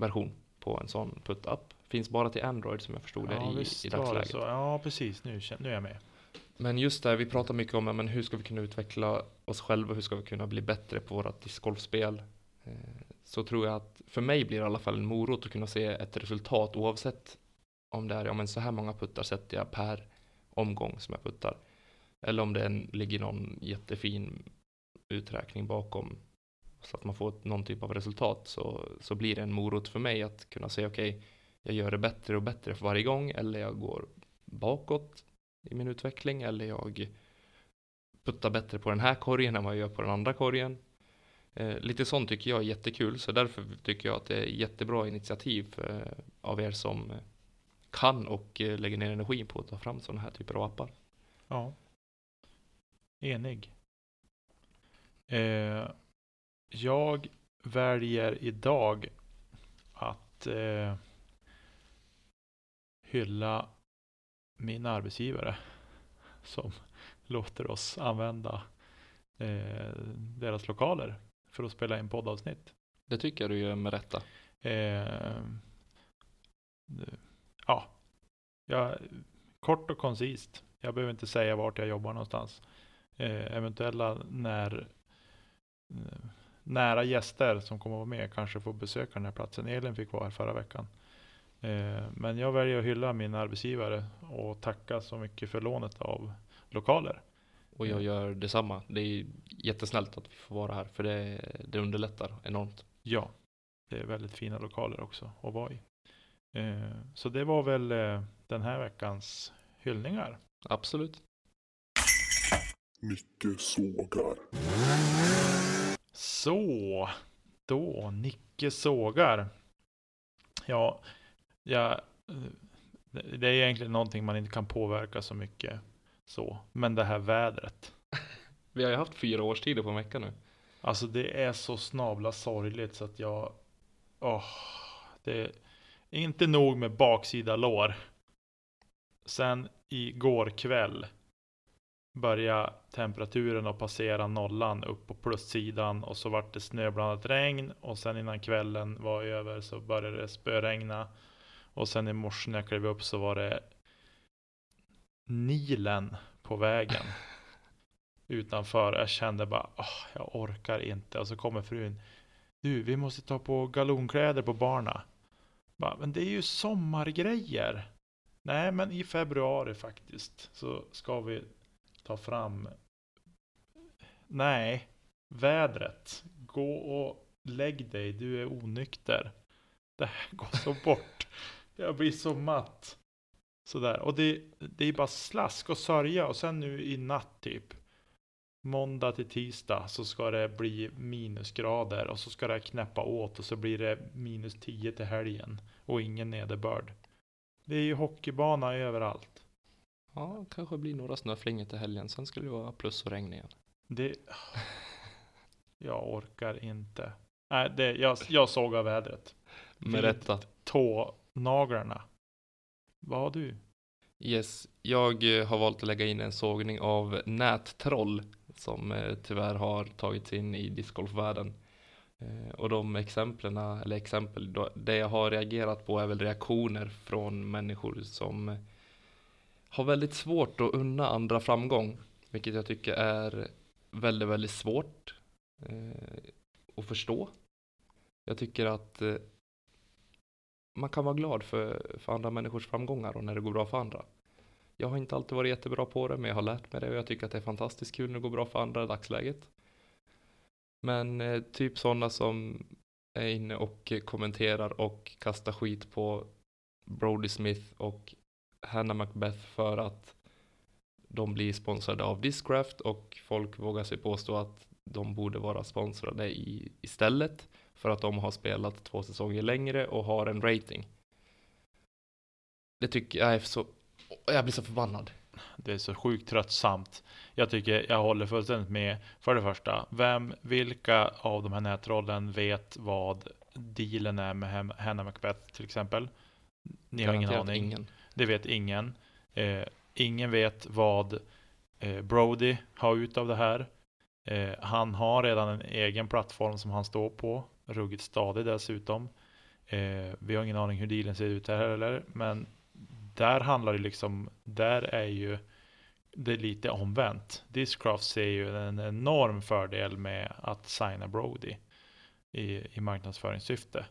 version på en sån putt-app. Finns bara till Android som jag förstod ja, det i, visst i det dagsläget. så. Ja, precis. Nu, nu är jag med. Men just där, vi pratar mycket om men hur ska vi kunna utveckla oss själva, hur ska vi kunna bli bättre på vårt discgolfspel. Eh, så tror jag att för mig blir det i alla fall en morot att kunna se ett resultat oavsett om det är, ja men så här många puttar sätter jag per omgång som jag puttar. Eller om det en, ligger någon jättefin uträkning bakom så att man får någon typ av resultat så, så blir det en morot för mig att kunna säga okej, jag gör det bättre och bättre för varje gång eller jag går bakåt i min utveckling eller jag puttar bättre på den här korgen än vad jag gör på den andra korgen. Eh, lite sånt tycker jag är jättekul så därför tycker jag att det är jättebra initiativ eh, av er som kan och eh, lägger ner energi på att ta fram sådana här typer av appar. Ja. Enig. Eh, jag väljer idag att eh, hylla min arbetsgivare som låter oss använda eh, deras lokaler för att spela in poddavsnitt. Det tycker jag du gör med rätta. Eh, det- ja, jag, kort och koncist. Jag behöver inte säga vart jag jobbar någonstans. Eh, eventuella när, eh, nära gäster som kommer att vara med kanske får besöka den här platsen. Elin fick vara här förra veckan. Eh, men jag väljer att hylla min arbetsgivare och tacka så mycket för lånet av lokaler. Och jag gör detsamma. Det är jättesnällt att vi får vara här för det, det underlättar enormt. Ja, det är väldigt fina lokaler också att vara i. Eh, så det var väl eh, den här veckans hyllningar. Absolut. Nicke sågar. Så, då Nicke sågar. Ja, ja, eh, det är egentligen någonting man inte kan påverka så mycket så. Men det här vädret. Vi har ju haft fyra årstider på en vecka nu. Alltså det är så snabla sorgligt så att jag... Åh, det är inte nog med baksida lår. Sen igår kväll började temperaturen att passera nollan upp på plussidan och så vart det snöblandat regn och sen innan kvällen var över så började det spöregna och sen i morse när jag klev upp så var det Nilen på vägen. utanför. Jag kände bara, oh, jag orkar inte. Och så kommer frun. Du, vi måste ta på galonkläder på barna. Bara, men det är ju sommargrejer. Nej, men i februari faktiskt så ska vi ta fram. Nej, vädret. Gå och lägg dig. Du är onykter. Det här går så bort. Jag blir så matt. Sådär. Och det, det är bara slask och sörja. Och sen nu i natt typ. Måndag till tisdag så ska det bli minusgrader. Och så ska det knäppa åt. Och så blir det minus 10 till helgen. Och ingen nederbörd. Det är ju hockeybana överallt. Ja, kanske blir några snöflingor till helgen. Sen skulle det vara plus och regn igen. Det... Jag orkar inte. Nej, det, jag, jag såg av vädret. Med rätta. Naglarna. Vad har du? Yes, jag eh, har valt att lägga in en sågning av nättroll som eh, tyvärr har tagits in i discgolfvärlden. Eh, och de exemplen, eller exempel, det jag har reagerat på är väl reaktioner från människor som har väldigt svårt att unna andra framgång, vilket jag tycker är väldigt, väldigt svårt att förstå. Jag tycker att man kan vara glad för, för andra människors framgångar och när det går bra för andra. Jag har inte alltid varit jättebra på det, men jag har lärt mig det och jag tycker att det är fantastiskt kul när det går bra för andra i dagsläget. Men eh, typ sådana som är inne och kommenterar och kastar skit på Brody Smith och Hannah Macbeth för att de blir sponsrade av Discraft och folk vågar sig påstå att de borde vara sponsrade i, istället för att de har spelat två säsonger längre och har en rating. Det tycker jag är så, jag blir så förbannad. Det är så sjukt tröttsamt. Jag tycker jag håller fullständigt med. För det första, vem, vilka av de här nätrollen vet vad dealen är med Hannah Macbeth till exempel? Ni har ingen aning. Ingen. Det vet ingen. Eh, ingen vet vad eh, Brody har ut av det här. Eh, han har redan en egen plattform som han står på ruggigt stadig dessutom. Eh, vi har ingen aning hur dealen ser ut här heller, men där handlar det liksom, där är ju det lite omvänt. Discraft ser ju en enorm fördel med att signa Brody i, i marknadsföringssyfte.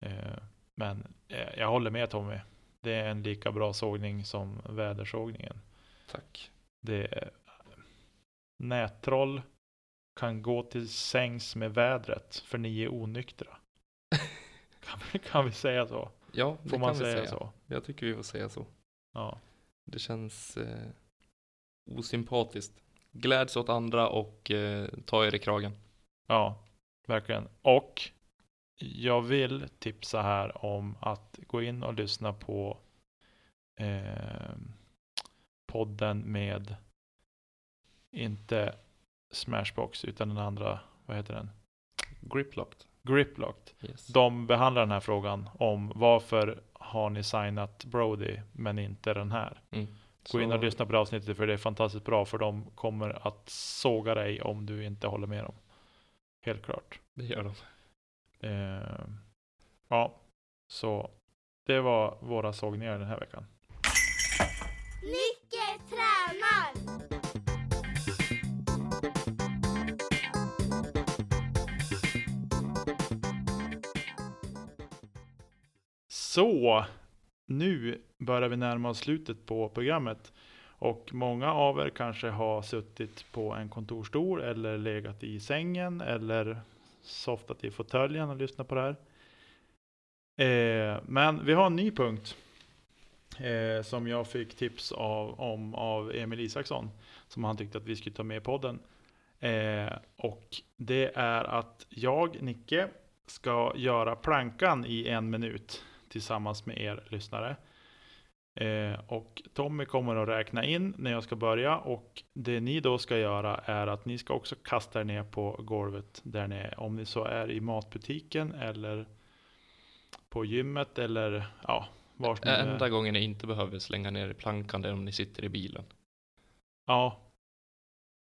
Eh, men eh, jag håller med Tommy. Det är en lika bra sågning som vädersågningen. Tack. Det nättroll kan gå till sängs med vädret för ni är onyktra. kan, vi, kan vi säga så? Ja, det får man kan säga, vi säga så? Jag tycker vi får säga så. Ja. Det känns eh, osympatiskt. Gläds åt andra och eh, ta er i kragen. Ja, verkligen. Och jag vill tipsa här om att gå in och lyssna på eh, podden med inte Smashbox utan den andra, vad heter den? Griplocked. Griplocked. Yes. De behandlar den här frågan om varför har ni signat Brody men inte den här? Mm. Gå in och lyssna på det avsnittet för det är fantastiskt bra för de kommer att såga dig om du inte håller med dem. Helt klart. Det gör de. Eh, ja, så det var våra sågningar den här veckan. Så, nu börjar vi närma oss slutet på programmet. Och många av er kanske har suttit på en kontorstol eller legat i sängen eller softat i fåtöljen och lyssnat på det här. Eh, men vi har en ny punkt eh, som jag fick tips av, om av Emil Isaksson som han tyckte att vi skulle ta med i podden. Eh, och det är att jag, Nicke, ska göra plankan i en minut tillsammans med er lyssnare. Eh, och Tommy kommer att räkna in när jag ska börja och det ni då ska göra är att ni ska också kasta er ner på golvet där ni är. Om ni så är i matbutiken eller på gymmet eller ja, var som Enda gången ni inte behöver slänga ner i plankan är om ni sitter i bilen. Ja.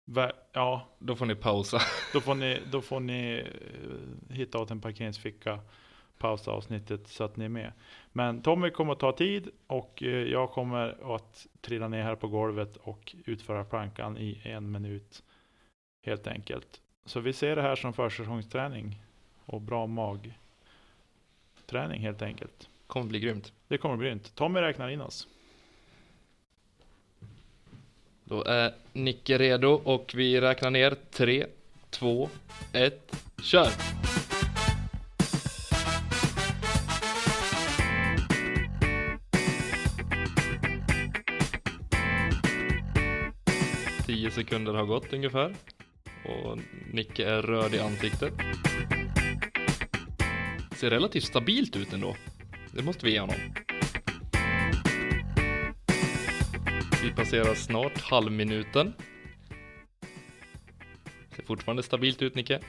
Va ja. Då får ni pausa. Då får ni, då får ni uh, hitta åt en parkeringsficka pausa avsnittet så att ni är med. Men Tommy kommer att ta tid och eh, jag kommer att trilla ner här på golvet och utföra plankan i en minut. Helt enkelt. Så vi ser det här som försäsongsträning och bra magträning helt enkelt. Kommer bli grymt. Det kommer bli grymt. Tommy räknar in oss. Då är Nicke redo och vi räknar ner 3, 2, 1, kör! 20 sekunder har gått ungefär och Nicke är röd i ansiktet. Ser relativt stabilt ut ändå. Det måste vi ge honom. Vi passerar snart halvminuten. Ser fortfarande stabilt ut Nicke.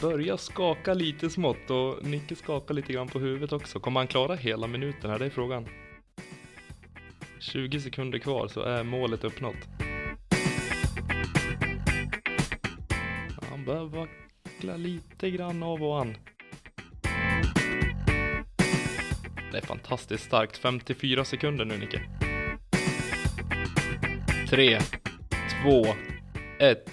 Börjar skaka lite smått och Nicke skakar lite grann på huvudet också. Kommer han klara hela minuten här? Det är frågan. 20 sekunder kvar så är målet uppnått. Han börjar vackla lite grann av och an. Det är fantastiskt starkt. 54 sekunder nu Nicke. 3, 2, 1.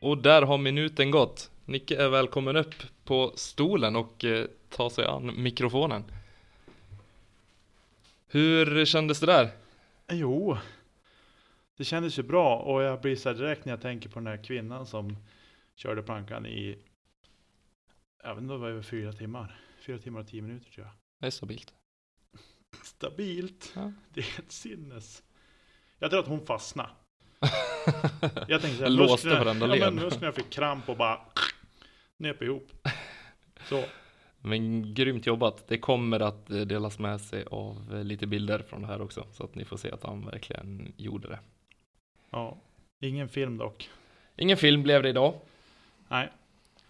Och där har minuten gått. Nicke är välkommen upp på stolen och eh, tar sig an mikrofonen. Hur kändes det där? Jo, det kändes ju bra och jag blir så direkt när jag tänker på den här kvinnan som körde plankan i, jag vet inte, det var över fyra timmar. Fyra timmar och tio minuter tror jag. Det är stabilt. Stabilt. Ja. Det är helt sinnes. Jag tror att hon fastnade. Jag tänkte låste varenda ja, men musklerna fick kramp och bara nöp ihop. Så, Men grymt jobbat. Det kommer att eh, delas med sig av eh, lite bilder från det här också. Så att ni får se att han verkligen gjorde det. ja. Ingen film dock. Ingen film blev det idag. Nej.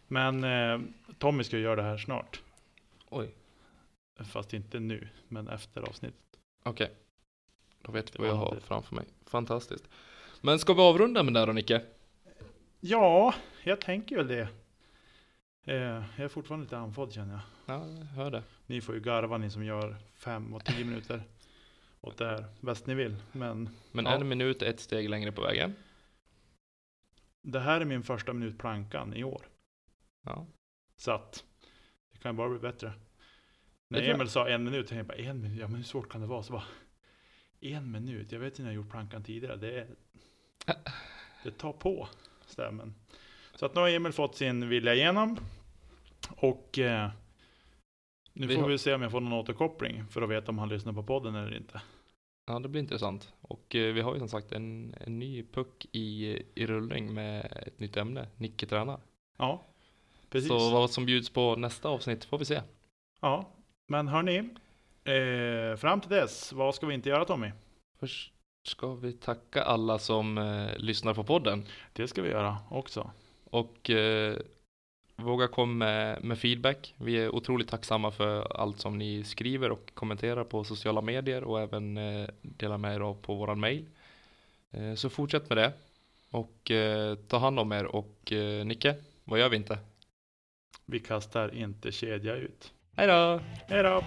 Men eh, Tommy ska göra det här snart. Oj, Fast inte nu, men efter avsnittet. okej. Då vet vi vad jag har framför mig. Fantastiskt. Men ska vi avrunda med det här då Nicke? Ja, jag tänker väl det. Eh, jag är fortfarande lite andfådd känner jag. Ja, jag hör det. Ni får ju garva ni som gör fem och tio minuter åt det här. Bäst ni vill. Men Men Ja. en minut är ett steg längre på vägen. det här är min första minut plankan i år. Ja. Så att det kan bara bli bättre. När tror jag. Emil sa en minut, tänkte jag bara en minut, ja men hur svårt kan det vara? Så bara, en minut, jag vet inte när jag gjort plankan tidigare. Det, är, det tar på stämmen. Så att nu har Emil fått sin vilja igenom. Och eh, nu Vi får har- vi se om jag får någon återkoppling för att veta om han lyssnar på podden eller inte. Ja, det blir intressant. Och eh, vi har ju som sagt en, en ny puck i, i rullning med ett nytt ämne. Nicke tränar. Ja, precis. Så vad som bjuds på nästa avsnitt får vi se. Ja, men hörni, eh, fram till dess, vad ska vi inte göra Tommy? Först ska vi tacka alla som eh, lyssnar på podden. Det ska vi göra också. Och eh, våga komma med, med feedback. Vi är otroligt tacksamma för allt som ni skriver och kommenterar på sociala medier och även eh, delar med er av på våran mail. Eh, så fortsätt med det. Och eh, ta hand om er och eh, Nicke, vad gör vi inte? Vi kastar inte kedja ut. Hej då! Hej då!